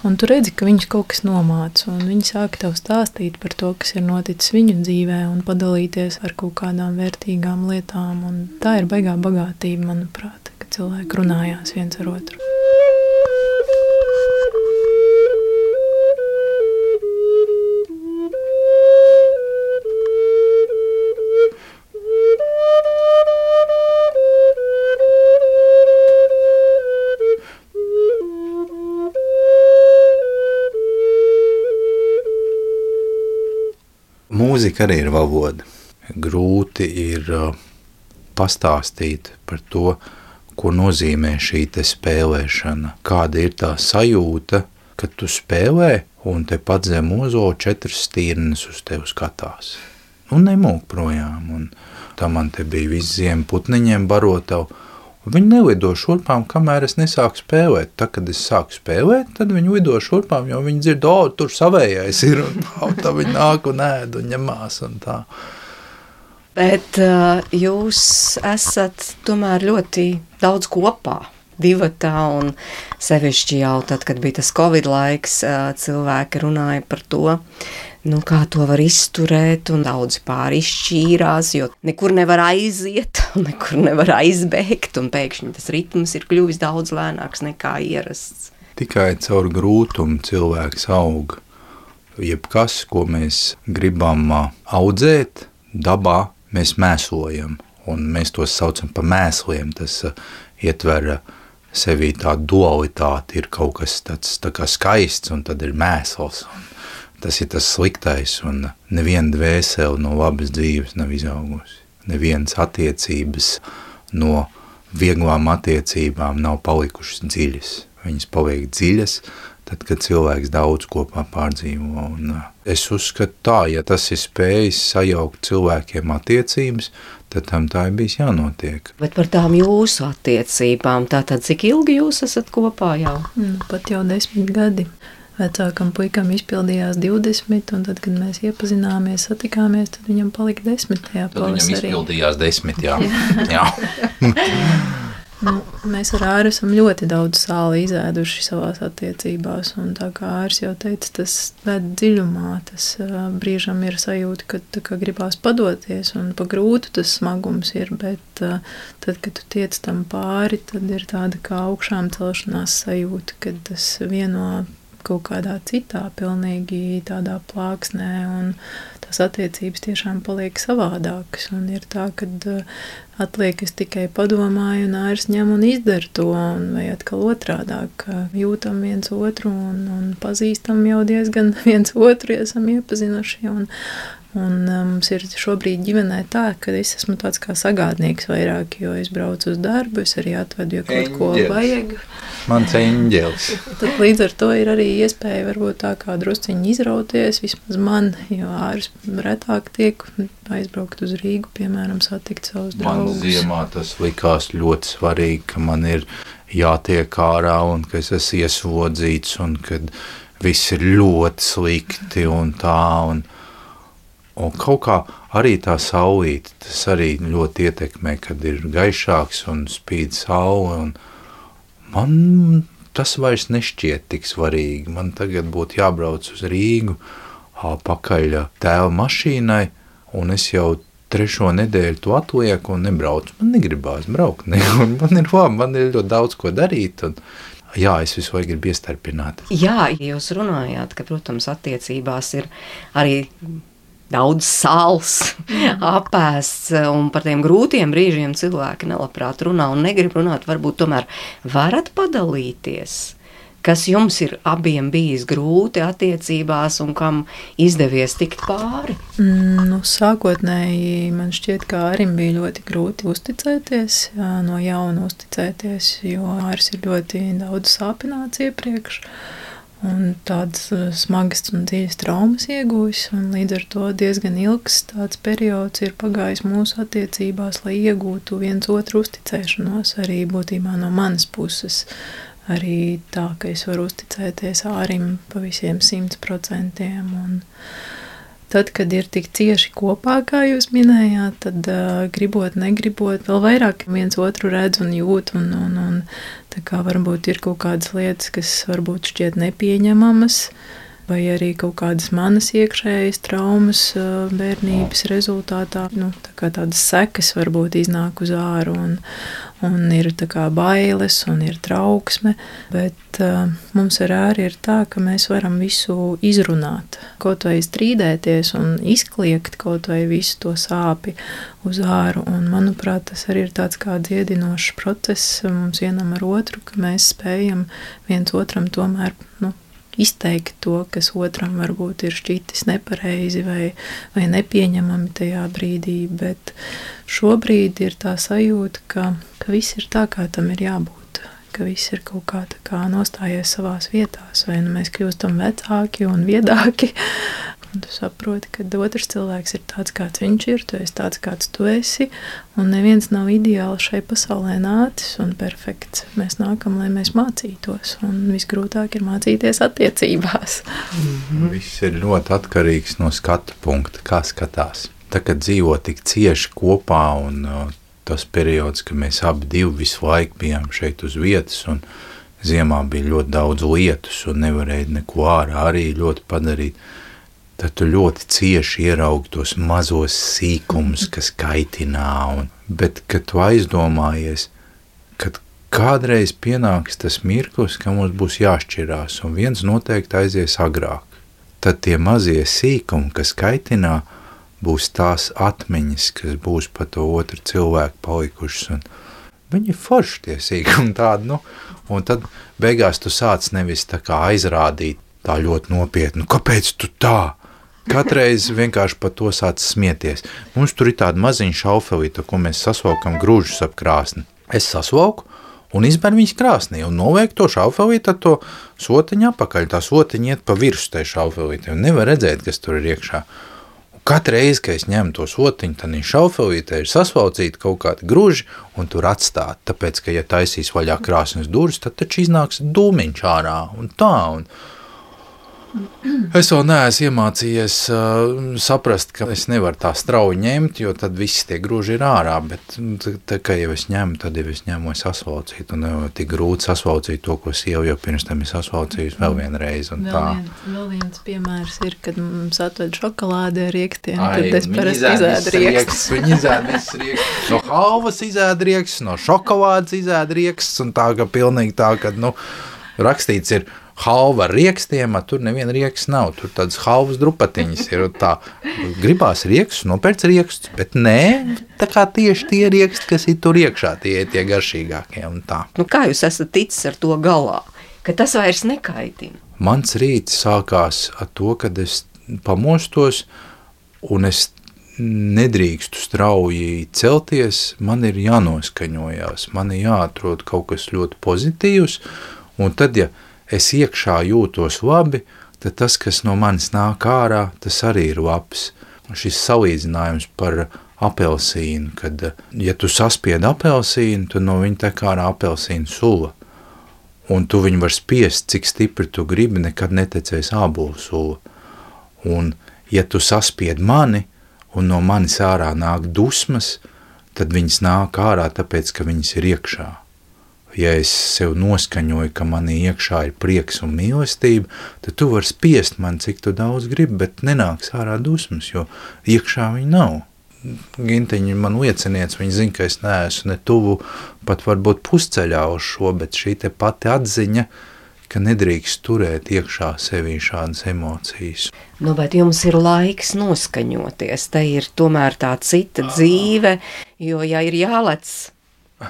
Un tu redzi, ka viņus kaut kas nomāca, un viņi sāk tev stāstīt par to, kas ir noticis viņu dzīvē, un padalīties ar kaut kādām vērtīgām lietām. Un tā ir baigā bagātība, manuprāt, ka cilvēki runājās viens ar otru. Mūzika arī ir valoda. Grūti ir uh, pastāstīt par to, ko nozīmē šī spēlēšana. Kāda ir tā sajūta, kad tu spēlē un te pat zem ozo četras stīrnes uz tevi skatās. Un nemūk projām. Un tā man te bija viss ziema putniņiem barotavu. Viņi nelido šurpām, kamēr es nesāku spēlēt. Tad, kad es sāku spēlēt, tad viņi lido šurpām, jo viņi dzird, oh, tur savējais ir, un tā viņi nāk un ēd un ņemās un tā. Bet uh, jūs esat tomēr ļoti daudz kopā. Divatā un sevišķi jau tad, kad bija tas Covid laiks, uh, cilvēki runāja par to, nu, kā to var izturēt, un daudzi pāri izšķīrās, jo nekur nevar aiziet, nekur nevar aizbēgt, un pēkšņi tas ritms ir kļuvis daudz lēnāks nekā ierasts. Tikai caur grūtumu cilvēks aug. Jebkas, ko mēs gribam audzēt, dabā mēs mēslojam, un mēs tos saucam par mēsliem. Tas ietver sevī tādu dualitāti, ir kaut kas tāds tā kā skaists, un tad ir mēsls. Un Tas ir tas sliktais, un neviena dvēsele no labas dzīves nav izaugusi. Nevienas attiecības no vieglām attiecībām nav palikušas dziļas. Viņas paliek dziļas, tad, kad cilvēks daudz kopā pārdzīvo. Un uh, es uzskatu tā, ja tas ir spējis sajaukt cilvēkiem attiecības, tad tam tā ir bijis jānotiek. Bet par tām jūsu attiecībām, tātad cik ilgi jūs esat kopā jau? Nu, pat jau desmit gadi. Vecākam puikam izpildījās 20, un tad, kad mēs iepazināmies, satikāmies, tad viņam palika 10. pavasarī. Viņam izpildījās 10, jā. jā. nu, mēs ar Āru esam ļoti daudz sāli izēduši savās attiecībās, un tā kā Ārs jau teica, tas ved dziļumā, tas uh, brīžam ir sajūta, ka kā, gribās padoties, un pa grūtu tas smagums ir, bet uh, tad, kad tu tiec tam pāri, tad ir tāda kā augšām celšanās sajūta, kad tas vieno kaut kādā citā, pilnīgi tādā plāksnē, un tās attiecības tiešām paliek savādākas. Un ir tā, ka atliek es tikai padomāju, un ārs ņem un izdara to, un vai atkal otrādāk jūtam viens otru un, un pazīstam jau diezgan viens otru, esam iepazinuši. Un, Un um, mums ir šobrīd ģimenē tā, ka es esmu tāds kā sagādnieks vairāk, jo es braucu uz darbu, es arī atvedu, ja kaut ko vajag. Mans eņģelis. Tad līdz ar to ir arī iespēja varbūt tā kā drusciņi izrauties, vismaz man, jo ārs retāk tiek aizbraukt uz Rīgu, piemēram, satikt savus draugus. Man ziemā tas likās ļoti svarīgi, ka man ir jātiek ārā un ka es esmu iesvodzīts un kad viss ir ļoti slikti un tā un tā Un kaut kā arī tā saulīte, tas arī ļoti ietekmē, kad ir gaišāks un spīd saule. Man tas vairs nešķiet tik svarīgi. Man tagad būtu jābrauc uz Rīgu, pakaļ tēva mašīnai, un es jau trešo nedēļu to atlieku un nebraucu. Man negribās braukt, ne, man ir labi, man ir ļoti daudz ko darīt. Un, Jā, es visu laiku gribu iestarpināt. Jā, jūs runājāt, ka, protams, attiecībās ir arī daudz sāls, apēsts, un par tiem grūtiem brīžiem cilvēki nelabprāt runā un negrib runāt. Varbūt tomēr varat padalīties. Kas jums ir abiem bijis grūti attiecībās, un kam izdevies tikt pāri? Mm, nu, sākotnēji man šķiet, ka Arim bija ļoti grūti uzticēties, no jauna uzticēties, jo Aris ir ļoti daudz sāpināts iepriekš. Uh, un tādas uh, smagas un dziļas traumas iegūjis. Līdz ar to diezgan ilgs tāds periods ir pagājis mūsu attiecībās, lai iegūtu viens otru uzticēšanos arī būtībā no manas puses. Arī tā, ka es varu uzticēties ārim pa visiem simt procentiem. Tad, kad ir tik cieši kopā, kā jūs minējāt, tad uh, gribot, negribot, vēl vairāk viens otru redz un jūt. Un, un, un, tā kā varbūt ir kaut kādas lietas, kas varbūt šķiet nepieņemamas, vai arī kaut kādas manas iekšējas traumas bērnības rezultātā. Nu, tā kā tādas sekas varbūt iznāk uz āru. Un, un ir bailes, un ir trauksme. Bet uh, mums ar āri ir tā, ka mēs varam visu izrunāt, kaut vai strīdēties un izkliegt kaut vai visu to sāpi uz āru. Un, manuprāt, tas arī ir tāds kā dziedinošs process mums vienam ar otru, ka mēs spējam viens otram tomēr. Nu, izteikt to, kas otram varbūt ir šķitis nepareizi vai, vai nepieņemami tajā brīdī. Bet šobrīd ir tā sajūta, ka, ka viss ir tā, kā tam ir jābūt. Ka viss ir kaut kā, kā nostājies savā vietā, vai nu mēs kļūstam vecāki un viedāki, Un tu saproti, ka otrs cilvēks ir tāds, kāds viņš ir, tu esi tāds, kāds tu esi. Un neviens nav ideāli šai pasaulē nācis un perfekts. Mēs nākam, lai mēs mācītos. Un visgrūtāk ir mācīties attiecībās. Mm -hmm. Viss ir ļoti atkarīgs no skatu punkta, kā skatās. Tā kā dzīvo tik cieši kopā un uh, tas periods, kad mēs abi divi visu laiku bijām šeit uz vietas un ziemā bija ļoti daudz lietus un nevarēja neko ārā arī ļoti padarīt tad tu ļoti cieši ieraugi tos mazos sīkumus, kas kaitinā. Un, bet, kad tu aizdomājies, kad kādreiz pienāks tas mirklis, ka mums būs jāšķirās, un viens noteikti aizies agrāk, tad tie mazie sīkumi, kas kaitinā, būs tās atmiņas, kas būs pa to otru cilvēku palikušas. Un viņi ir forši tie sīkumi tādi, nu, un tad beigās tu sāc nevis tā kā aizrādīt tā ļoti nopietni, kāpēc tu tā? Katreiz vienkārši par to sāc smieties. Mums tur ir tāda maziņa šaufelīta, ko mēs sasvalkam grūžus ap krāsni. Es sasvalku un izbēru viņas krāsnī un noveiku to šaufelīti ar to sotiņu apakaļ. Tā sotiņa iet pa virsu tai šaufelītei un nevar redzēt, kas tur ir iekšā. Katru reizi, kad es ņemu to sotiņu, tad viņa šaufelīte ir sasvalcīta kaut kādi gruži un tur atstāt. Tāpēc, ka ja taisīs vaļā krāsnes durvis, tad taču iznāks dūmiņš ārā un tā. Un, Es vēl neesmu iemācījies uh, saprast, ka es nevaru tā strauji ņemt, jo tad viss tie grūži ir ārā. Bet, tā, kā jau es ņemu, tad jau es ņemu sasvalcīt. Un jau tik grūti sasvalcīt to, ko sieva jau pirms tam ir sasvalcījusi vēl vienreiz. Vēl, viens, vēl viens piemērs ir, kad mums atved šokolādi ar riekstiem. Ai, tad es parasti izēdu rieksts. Viņi izēd visu riekstu. No halvas izēd rieksts, no šokolādes izēd rieksts. Un tā, ka pilnīgi tā, ka, nu, rakstīts ir halva ar riekstiem, tur neviena rieksts nav. Tur tādas halvas drupatiņas ir. Tā gribās riekstus, nopērts riekstus, bet nē, tā kā tieši tie rieksti, kas ir tur iekšā, tie ir tie garšīgākie. Nu, kā jūs esat ticis ar to galā, ka tas vairs nekaitina? Mans rīts sākās ar to, kad es pamostos un es nedrīkstu strauji celties, man ir jānoskaņojās, man ir jāatrod kaut kas ļoti pozitīvs, un tad, ja es iekšā jūtos labi, tad tas, kas no manis nāk ārā, tas arī ir labs. Šis salīdzinājums par apelsīnu, kad, ja tu saspied apelsīnu, tad no viņa tek ārā apelsīnu sula. Un tu viņu var spiest, cik stipri tu gribi, nekad netecēs ābolu sula. Un, ja tu saspied mani, un no manis ārā nāk dusmas, tad viņas nāk ārā tāpēc, ka viņas ir iekšā ja es sev noskaņoju, ka manī iekšā ir prieks un mīlestība, tad tu vari spiest man, cik tu daudz gribi, bet nenāks ārā dusmas, jo iekšā viņa nav. Ginteņi man lieciniec, viņi zina, ka es neesmu ne tuvu pat varbūt pusceļā uz šo, bet šī te pati atziņa, ka nedrīkst turēt iekšā sevī šādas emocijas. Nu, bet jums ir laiks noskaņoties, te ir tomēr tā cita dzīve, jo ja ir jālec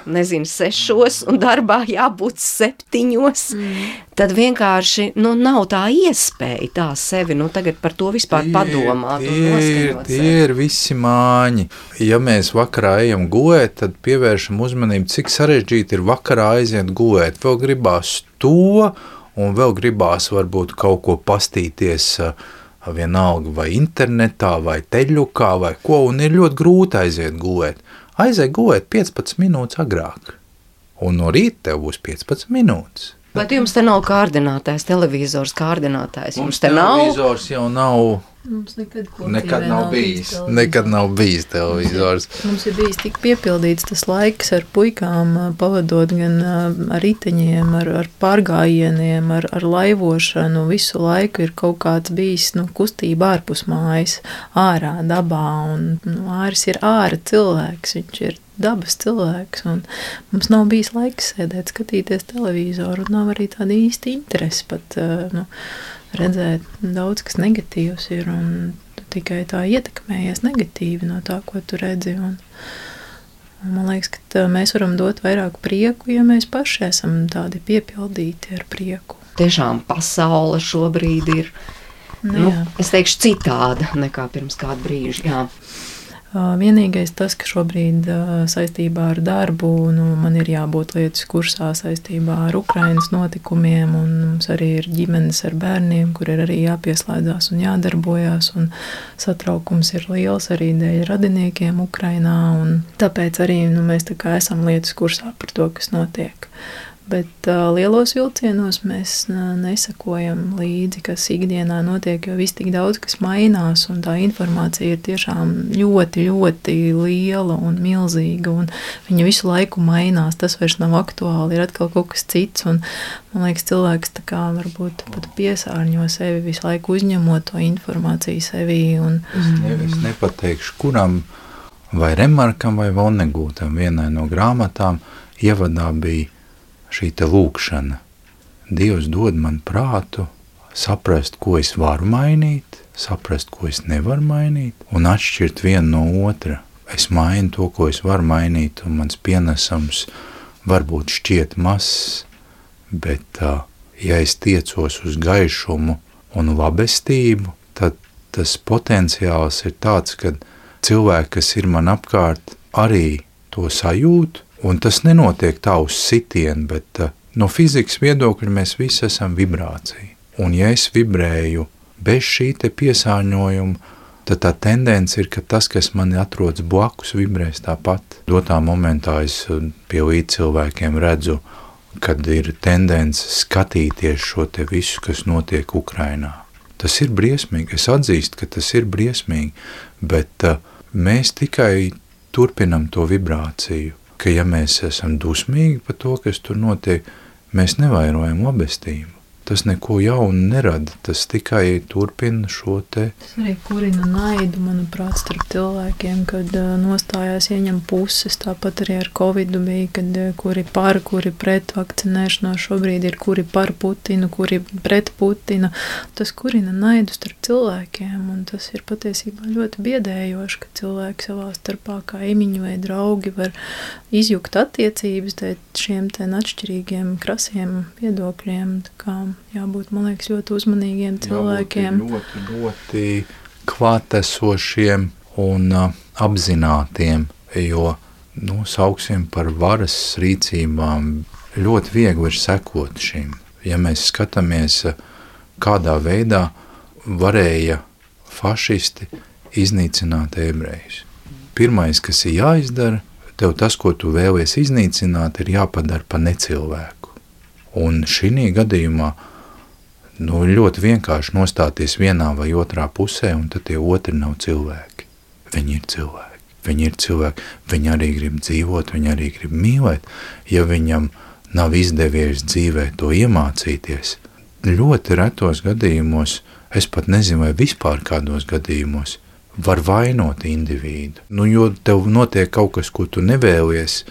nezinu, sešos, un darbā jābūt septiņos, mm. tad vienkārši nu, nav tā iespēja tā sevi nu, tagad par to vispār tie, padomāt. Tie, tie ir visi māņi. Ja mēs vakarā ejam gulēt, tad pievēršam uzmanību, cik sarežģīti ir vakarā aiziet gulēt. Vēl gribās to, un vēl gribās varbūt kaut ko pastīties. Vienalga vai internetā, vai teļukā, vai ko, un ir ļoti grūti aiziet gulēt aizej gulēt 15 minūtes agrāk, un no rīta tev būs 15 minūtes. Bet jums te nav kārdinātājs, televizors kārdinātājs. Mums te televizors nav. jau nav Mums nekad, nekad nav, nav bijis. bijis nekad nav bijis televizors. Mums ir bijis tik piepildīts tas laiks ar puikām, pavadot gan ar riteņiem, ar, ar pārgājieniem, ar, ar laivošanu. Visu laiku ir kaut kāds bijis nu, kustība ārpus mājas, ārā dabā. Un, nu, āris ir ārā cilvēks, viņš ir dabas cilvēks. Mums nav bijis laiks sēdēt, skatīties televizoru, un nav arī tāda īsta interese pat. Nu, redzēt, daudz kas negatīvs ir, un tikai tā ietekmējies negatīvi no tā, ko tu redzi. Un, un man liekas, ka mēs varam dot vairāk prieku, ja mēs paši esam tādi piepildīti ar prieku. Tiešām pasaule šobrīd ir, nu, nu, es teikšu, citāda nekā pirms kāda brīža. Jā. Vienīgais tas, ka šobrīd saistībā ar darbu nu, man ir jābūt lietas kursā saistībā ar Ukraiņas notikumiem, un mums arī ir ģimenes ar bērniem, kur ir arī jāpieslēdzās un jādarbojas. Un satraukums ir liels arī dēļ radiniekiem Ukrainā, un tāpēc arī nu, mēs tā esam lietas kursā par to, kas notiek. Bet uh, lielos vilcienos mēs uh, nesakojam līdzi, kas ikdienā notiek, jo viss tik daudz kas mainās, un tā informācija ir tiešām ļoti, ļoti liela un milzīga, un viņa visu laiku mainās. Tas vairs nav aktuāli, ir atkal kaut kas cits, un man liekas, cilvēks tā kā varbūt pat piesārņo sevi visu laiku uzņemot to informāciju sevī. Un, es, ne, es nepateikšu, kuram vai Remarkam vai Vonegūtam vienai no grāmatām ievadā bija šī te lūkšana. Dievs dod man prātu, saprast, ko es varu mainīt, saprast, ko es nevaru mainīt, un atšķirt vienu no otra. Es mainu to, ko es varu mainīt, un mans pienesums varbūt šķiet mazs, bet ja es tiecos uz gaišumu un labestību, tad tas potenciāls ir tāds, ka cilvēki, kas ir man apkārt, arī to sajūt, Un tas nenotiek tā uz sitienu, bet uh, no fizikas viedokļa mēs visi esam vibrācija. Un ja es vibrēju bez šī piesārņojuma, tad tā tendence ir, ka tas, kas man atrodas blakus, vibrēs tāpat. Dotā momentā es uh, pie līdz cilvēkiem redzu, kad ir tendence skatīties šo te visu, kas notiek Ukrainā. Tas ir briesmīgi, es atzīstu, ka tas ir briesmīgi, bet uh, mēs tikai turpinam to vibrāciju ka ja mēs esam dusmīgi par to, kas tur notiek, mēs nevairojam labestību. Tas neko jaunu nerada. Tas tikai turpina šo te. Tas arī kurina naidu, manuprāt, starp cilvēkiem, kad nostājās ieņem puses. Tāpat arī ar Covid bija, kad kuri par, kuri pret vakcinēšanos šobrīd ir, kuri par Putinu, kuri pret Putinu. Tas kurina naidu starp cilvēkiem, un tas ir patiesībā ļoti biedējoši, ka cilvēki savā starpā kā imiņu vai draugi var izjukt attiecības šiem te atšķirīgiem krasiem viedokļiem. Tā kā jābūt, man liekas, ļoti uzmanīgiem cilvēkiem. Jābūt ļoti, ļoti klātesošiem un uh, apzinātiem, jo, nu, sauksim par varas rīcībām, ļoti viegli ir sekot šim. Ja mēs skatāmies, kādā veidā varēja fašisti iznīcināt ebrejus. Pirmais, kas ir jāizdara, tev tas, ko tu vēlies iznīcināt, ir jāpadara pa necilvēku. Un šī gadījumā nu, ļoti vienkārši nostāties vienā vai otrā pusē, un tad tie otri nav cilvēki. Viņi ir cilvēki. Viņi ir cilvēki, viņi arī grib dzīvot, viņi arī grib mīlēt. Ja viņam nav izdevies dzīvē to iemācīties, ļoti retos gadījumos, es pat nezinu, vai vispār kādos gadījumos, var vainot individu. Nu, jo tev notiek kaut kas, ko tu nevēlies,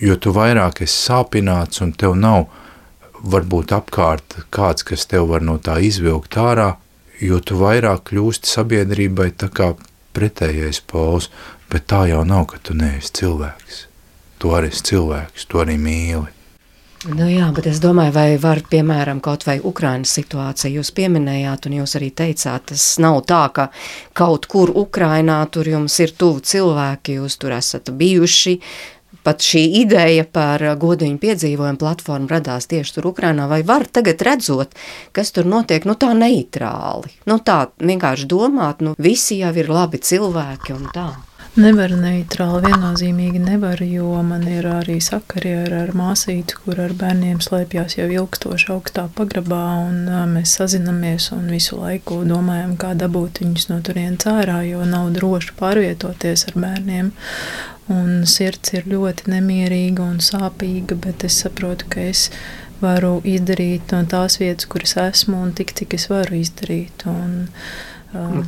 jo tu vairāk esi sāpināts un tev nav varbūt apkārt kāds, kas tev var no tā izvilkt ārā, jo tu vairāk kļūsti sabiedrībai tā kā pretējais pols, bet tā jau nav, ka tu neesi cilvēks. Tu arī esi cilvēks, tu arī mīli. Nu jā, bet es domāju, vai var, piemēram, kaut vai Ukrainas situāciju jūs pieminējāt, un jūs arī teicāt, tas nav tā, ka kaut kur Ukrainā tur jums ir tuvu cilvēki, jūs tur esat bijuši, pat šī ideja par godiņu piedzīvojumu platformu radās tieši tur Ukrainā, vai var tagad redzot, kas tur notiek, nu tā neitrāli, nu tā vienkārši domāt, nu visi jau ir labi cilvēki un tā. Nevar neitrāli, viennozīmīgi nevar, jo man ir arī sakari ar, ar māsīti, kur ar bērniem slēpjas jau ilgstoši augstā pagrabā, un mēs sazinamies un visu laiku domājam, kā dabūt viņus no turienes ārā, jo nav droši pārvietoties ar bērniem. Un sirds ir ļoti nemierīga un sāpīga, bet es saprotu, ka es varu izdarīt no tās vietas, kuras esmu, un tik, cik es varu izdarīt. Un,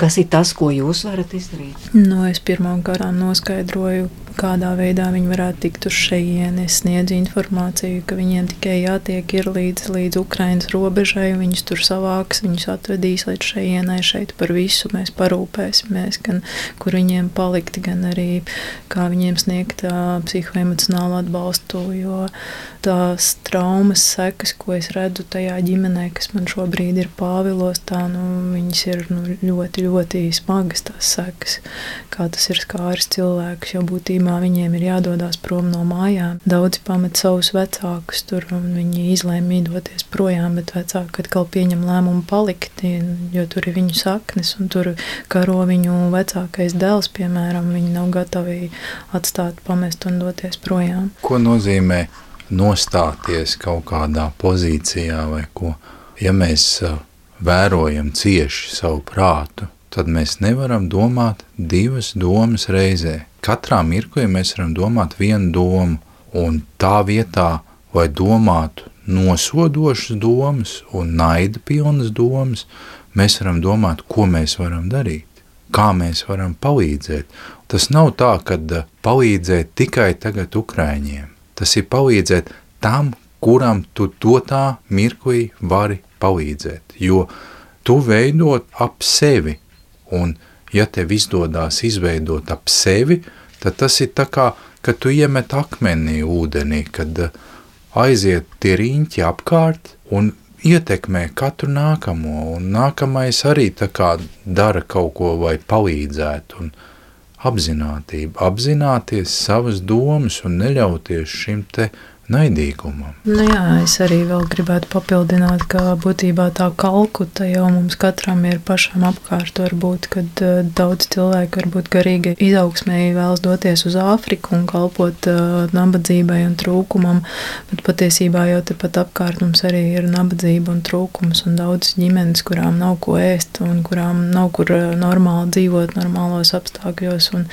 Kas ir tas, ko jūs varat izdarīt? Nu, es pirmām kārtām noskaidroju, kādā veidā viņi varētu tikt uz šejieni. Es sniedzu informāciju, ka viņiem tikai jātiek līdz, līdz Ukraiņas robežai, viņus tur savāks, viņus atvedīs līdz šejienai. Šeit par visu mēs parūpēsimies, gan kur viņiem palikt, gan arī kā viņiem sniegt psihoemocionālu atbalstu. Jo tās traumas sekas, ko es redzu tajā ģimenē, kas man šobrīd ir pāvilos, tā, nu, viņas ir nu, ļoti, ļoti smagas tās sekas, kā tas ir skāris cilvēkus, jo būtībā viņiem ir jādodas prom no mājām. Daudzi pamet savus vecākus tur, un viņi izlēma doties projām, bet vecāki atkal pieņem lēmumu palikt, jo tur ir viņu saknes, un tur karo viņu vecākais dēls, piemēram, viņi nav gatavi atstāt, pamest un doties projām. Ko nozīmē nostāties kaut kādā pozīcijā vai ko? Ja mēs uh, vērojam cieši savu prātu, tad mēs nevaram domāt divas domas reizē. Katrā mirklī mēs varam domāt vienu domu, un tā vietā, lai domātu nosodošas domas un naida pilnas domas, mēs varam domāt, ko mēs varam darīt, kā mēs varam palīdzēt. Tas nav tā, ka palīdzēt tikai tagad Ukraiņiem. Tas ir palīdzēt tam, kuram tu dotā mirklī vari palīdzēt, jo tu veidot ap sevi Un, ja tev izdodas izveidot ap sevi, tad tas ir tā kā, kad tu iemet akmenī ūdenī, kad eh, aiziet tie riņķi apkārt un ietekmē katru nākamo, un nākamais arī tā kā dara kaut ko vai palīdzēt, un apzinātība, apzināties savas domas un neļauties šim te uh, naidīgumam. Nu jā, es arī vēl gribētu papildināt, ka būtībā tā kalkuta jau mums katram ir pašam apkārt. Varbūt, kad uh, daudz cilvēku varbūt garīgi izaugsmēji vēlas doties uz Āfriku un kalpot uh, nabadzībai un trūkumam, bet patiesībā jau tepat apkārt mums arī ir nabadzība un trūkums un daudz ģimenes, kurām nav ko ēst un kurām nav kur uh, normāli dzīvot normālos apstākļos un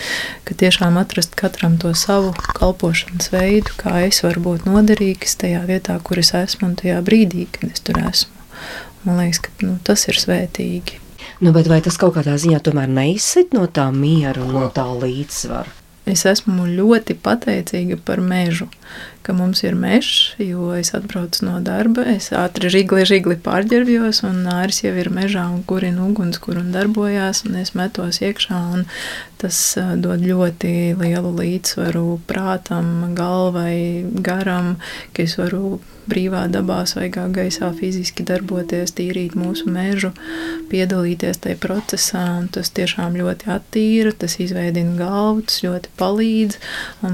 ka tiešām atrast katram to savu kalpošanas veidu, kā es varu būt noderīgs tajā vietā, kur es esmu un tajā brīdī, kad es tur esmu. Man liekas, ka nu, tas ir svētīgi. Nu, bet vai tas kaut kādā ziņā tomēr neizsit no tā miera un no tā līdzsvara? Es esmu ļoti pateicīga par mežu, ka mums ir mežs, jo es atbraucu no darba, es ātri žigli, žigli pārģērbjos, un Nāris jau ir mežā un kurina ugunskura un darbojās, un es metos iekšā, un tas dod ļoti lielu līdzsvaru prātam, galvai, garam, ka es varu brīvā dabā, svaigā gaisā fiziski darboties, tīrīt mūsu mežu, piedalīties tajā procesā, tas tiešām ļoti attīra, tas izveidina galvu, tas ļoti palīdz,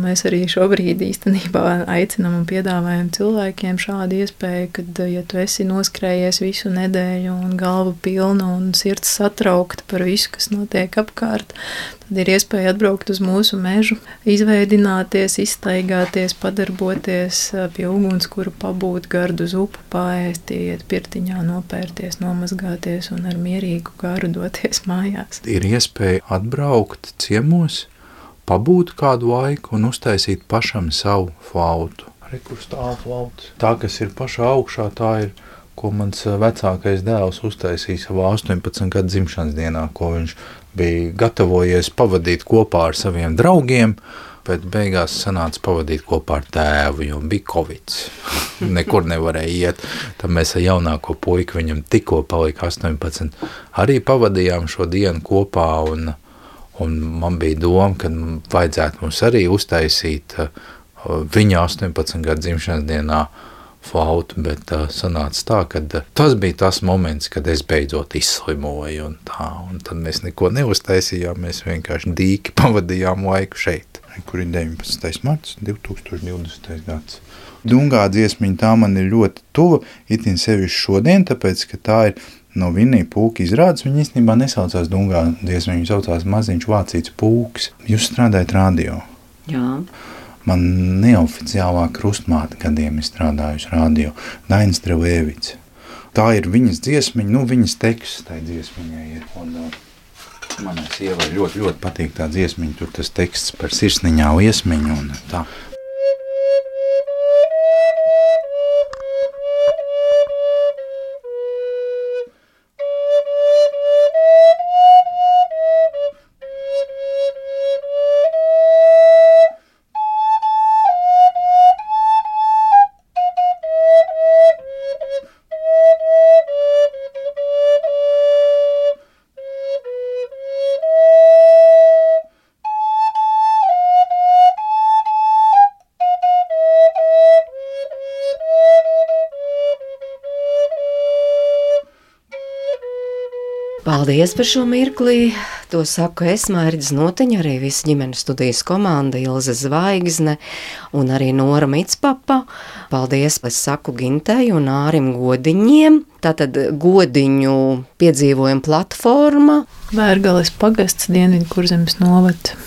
mēs arī šobrīd īstenībā aicinam un piedāvājam cilvēkiem šādu iespēju, ka, ja tu esi noskrējies visu nedēļu un galva pilna un sirds satraukta par visu, kas notiek apkārt, tad ir iespēja atbraukt uz mūsu mežu, izveidināties, iztaigāties, padarboties pie uguns, kuru pabūt gardu uz upu, pāriest, iet pirtiņā, nopērties, nomazgāties un ar mierīgu garu doties mājās. Ir iespēja atbraukt ciemos, pabūt kādu laiku un uztaisīt pašam savu flautu. Tā kas ir pašā augšā, tā ir, ko mans vecākais dēls uztaisīja savā 18 gadu dzimšanas dienā, ko viņš bija gatavojies pavadīt kopā ar saviem draugiem, bet beigās sanāca pavadīt kopā ar tēvu, jo bija covid. Nekur nevarēja iet. Tad mēs ar jaunāko puiku, viņam tikko palika 18, arī pavadījām šo dienu kopā un Un man bija doma, ka vajadzētu mums arī uztaisīt uh, viņa 18 gadu dzimšanas dienā flautu, bet uh, sanāca tā, ka uh, tas bija tas moments, kad es beidzot izslimoju un tā, un tad mēs neko neuztaisījām, mēs vienkārši dīki pavadījām laiku šeit. Kur ir 19. marts 2020. gads. Dungā dziesmiņa tā man ir ļoti tuva, itin sevišķi šodien, tāpēc, ka tā ir no Vinija pūka izrādes. Viņa īstenībā nesaucās Dungā dziesmu, viņa saucās Maziņš Vācīts pūks. Jūs strādājat radio? Jā. Man neoficiālā krustmāte gadiem ir strādājusi radio Dainis Trevēvics. Tā ir viņas dziesmiņa, nu viņas teksts tai dziesmiņai ir. Un, uh, Manai sievai ļoti, ļoti patīk tā dziesmiņa, tur tas teksts par sirsniņā liesmiņu un tā. Paldies par šo mirkli. To saku es, Mārķis Noteņa, arī visa ģimenes studijas komanda, Ilze Zvaigzne un arī Nora Mitspapa. Paldies, es saku Gintei un Ārim Godiņiem. Tātad godiņu piedzīvojuma platforma. Vērgales pagasts Dienvidu kurzemes novads.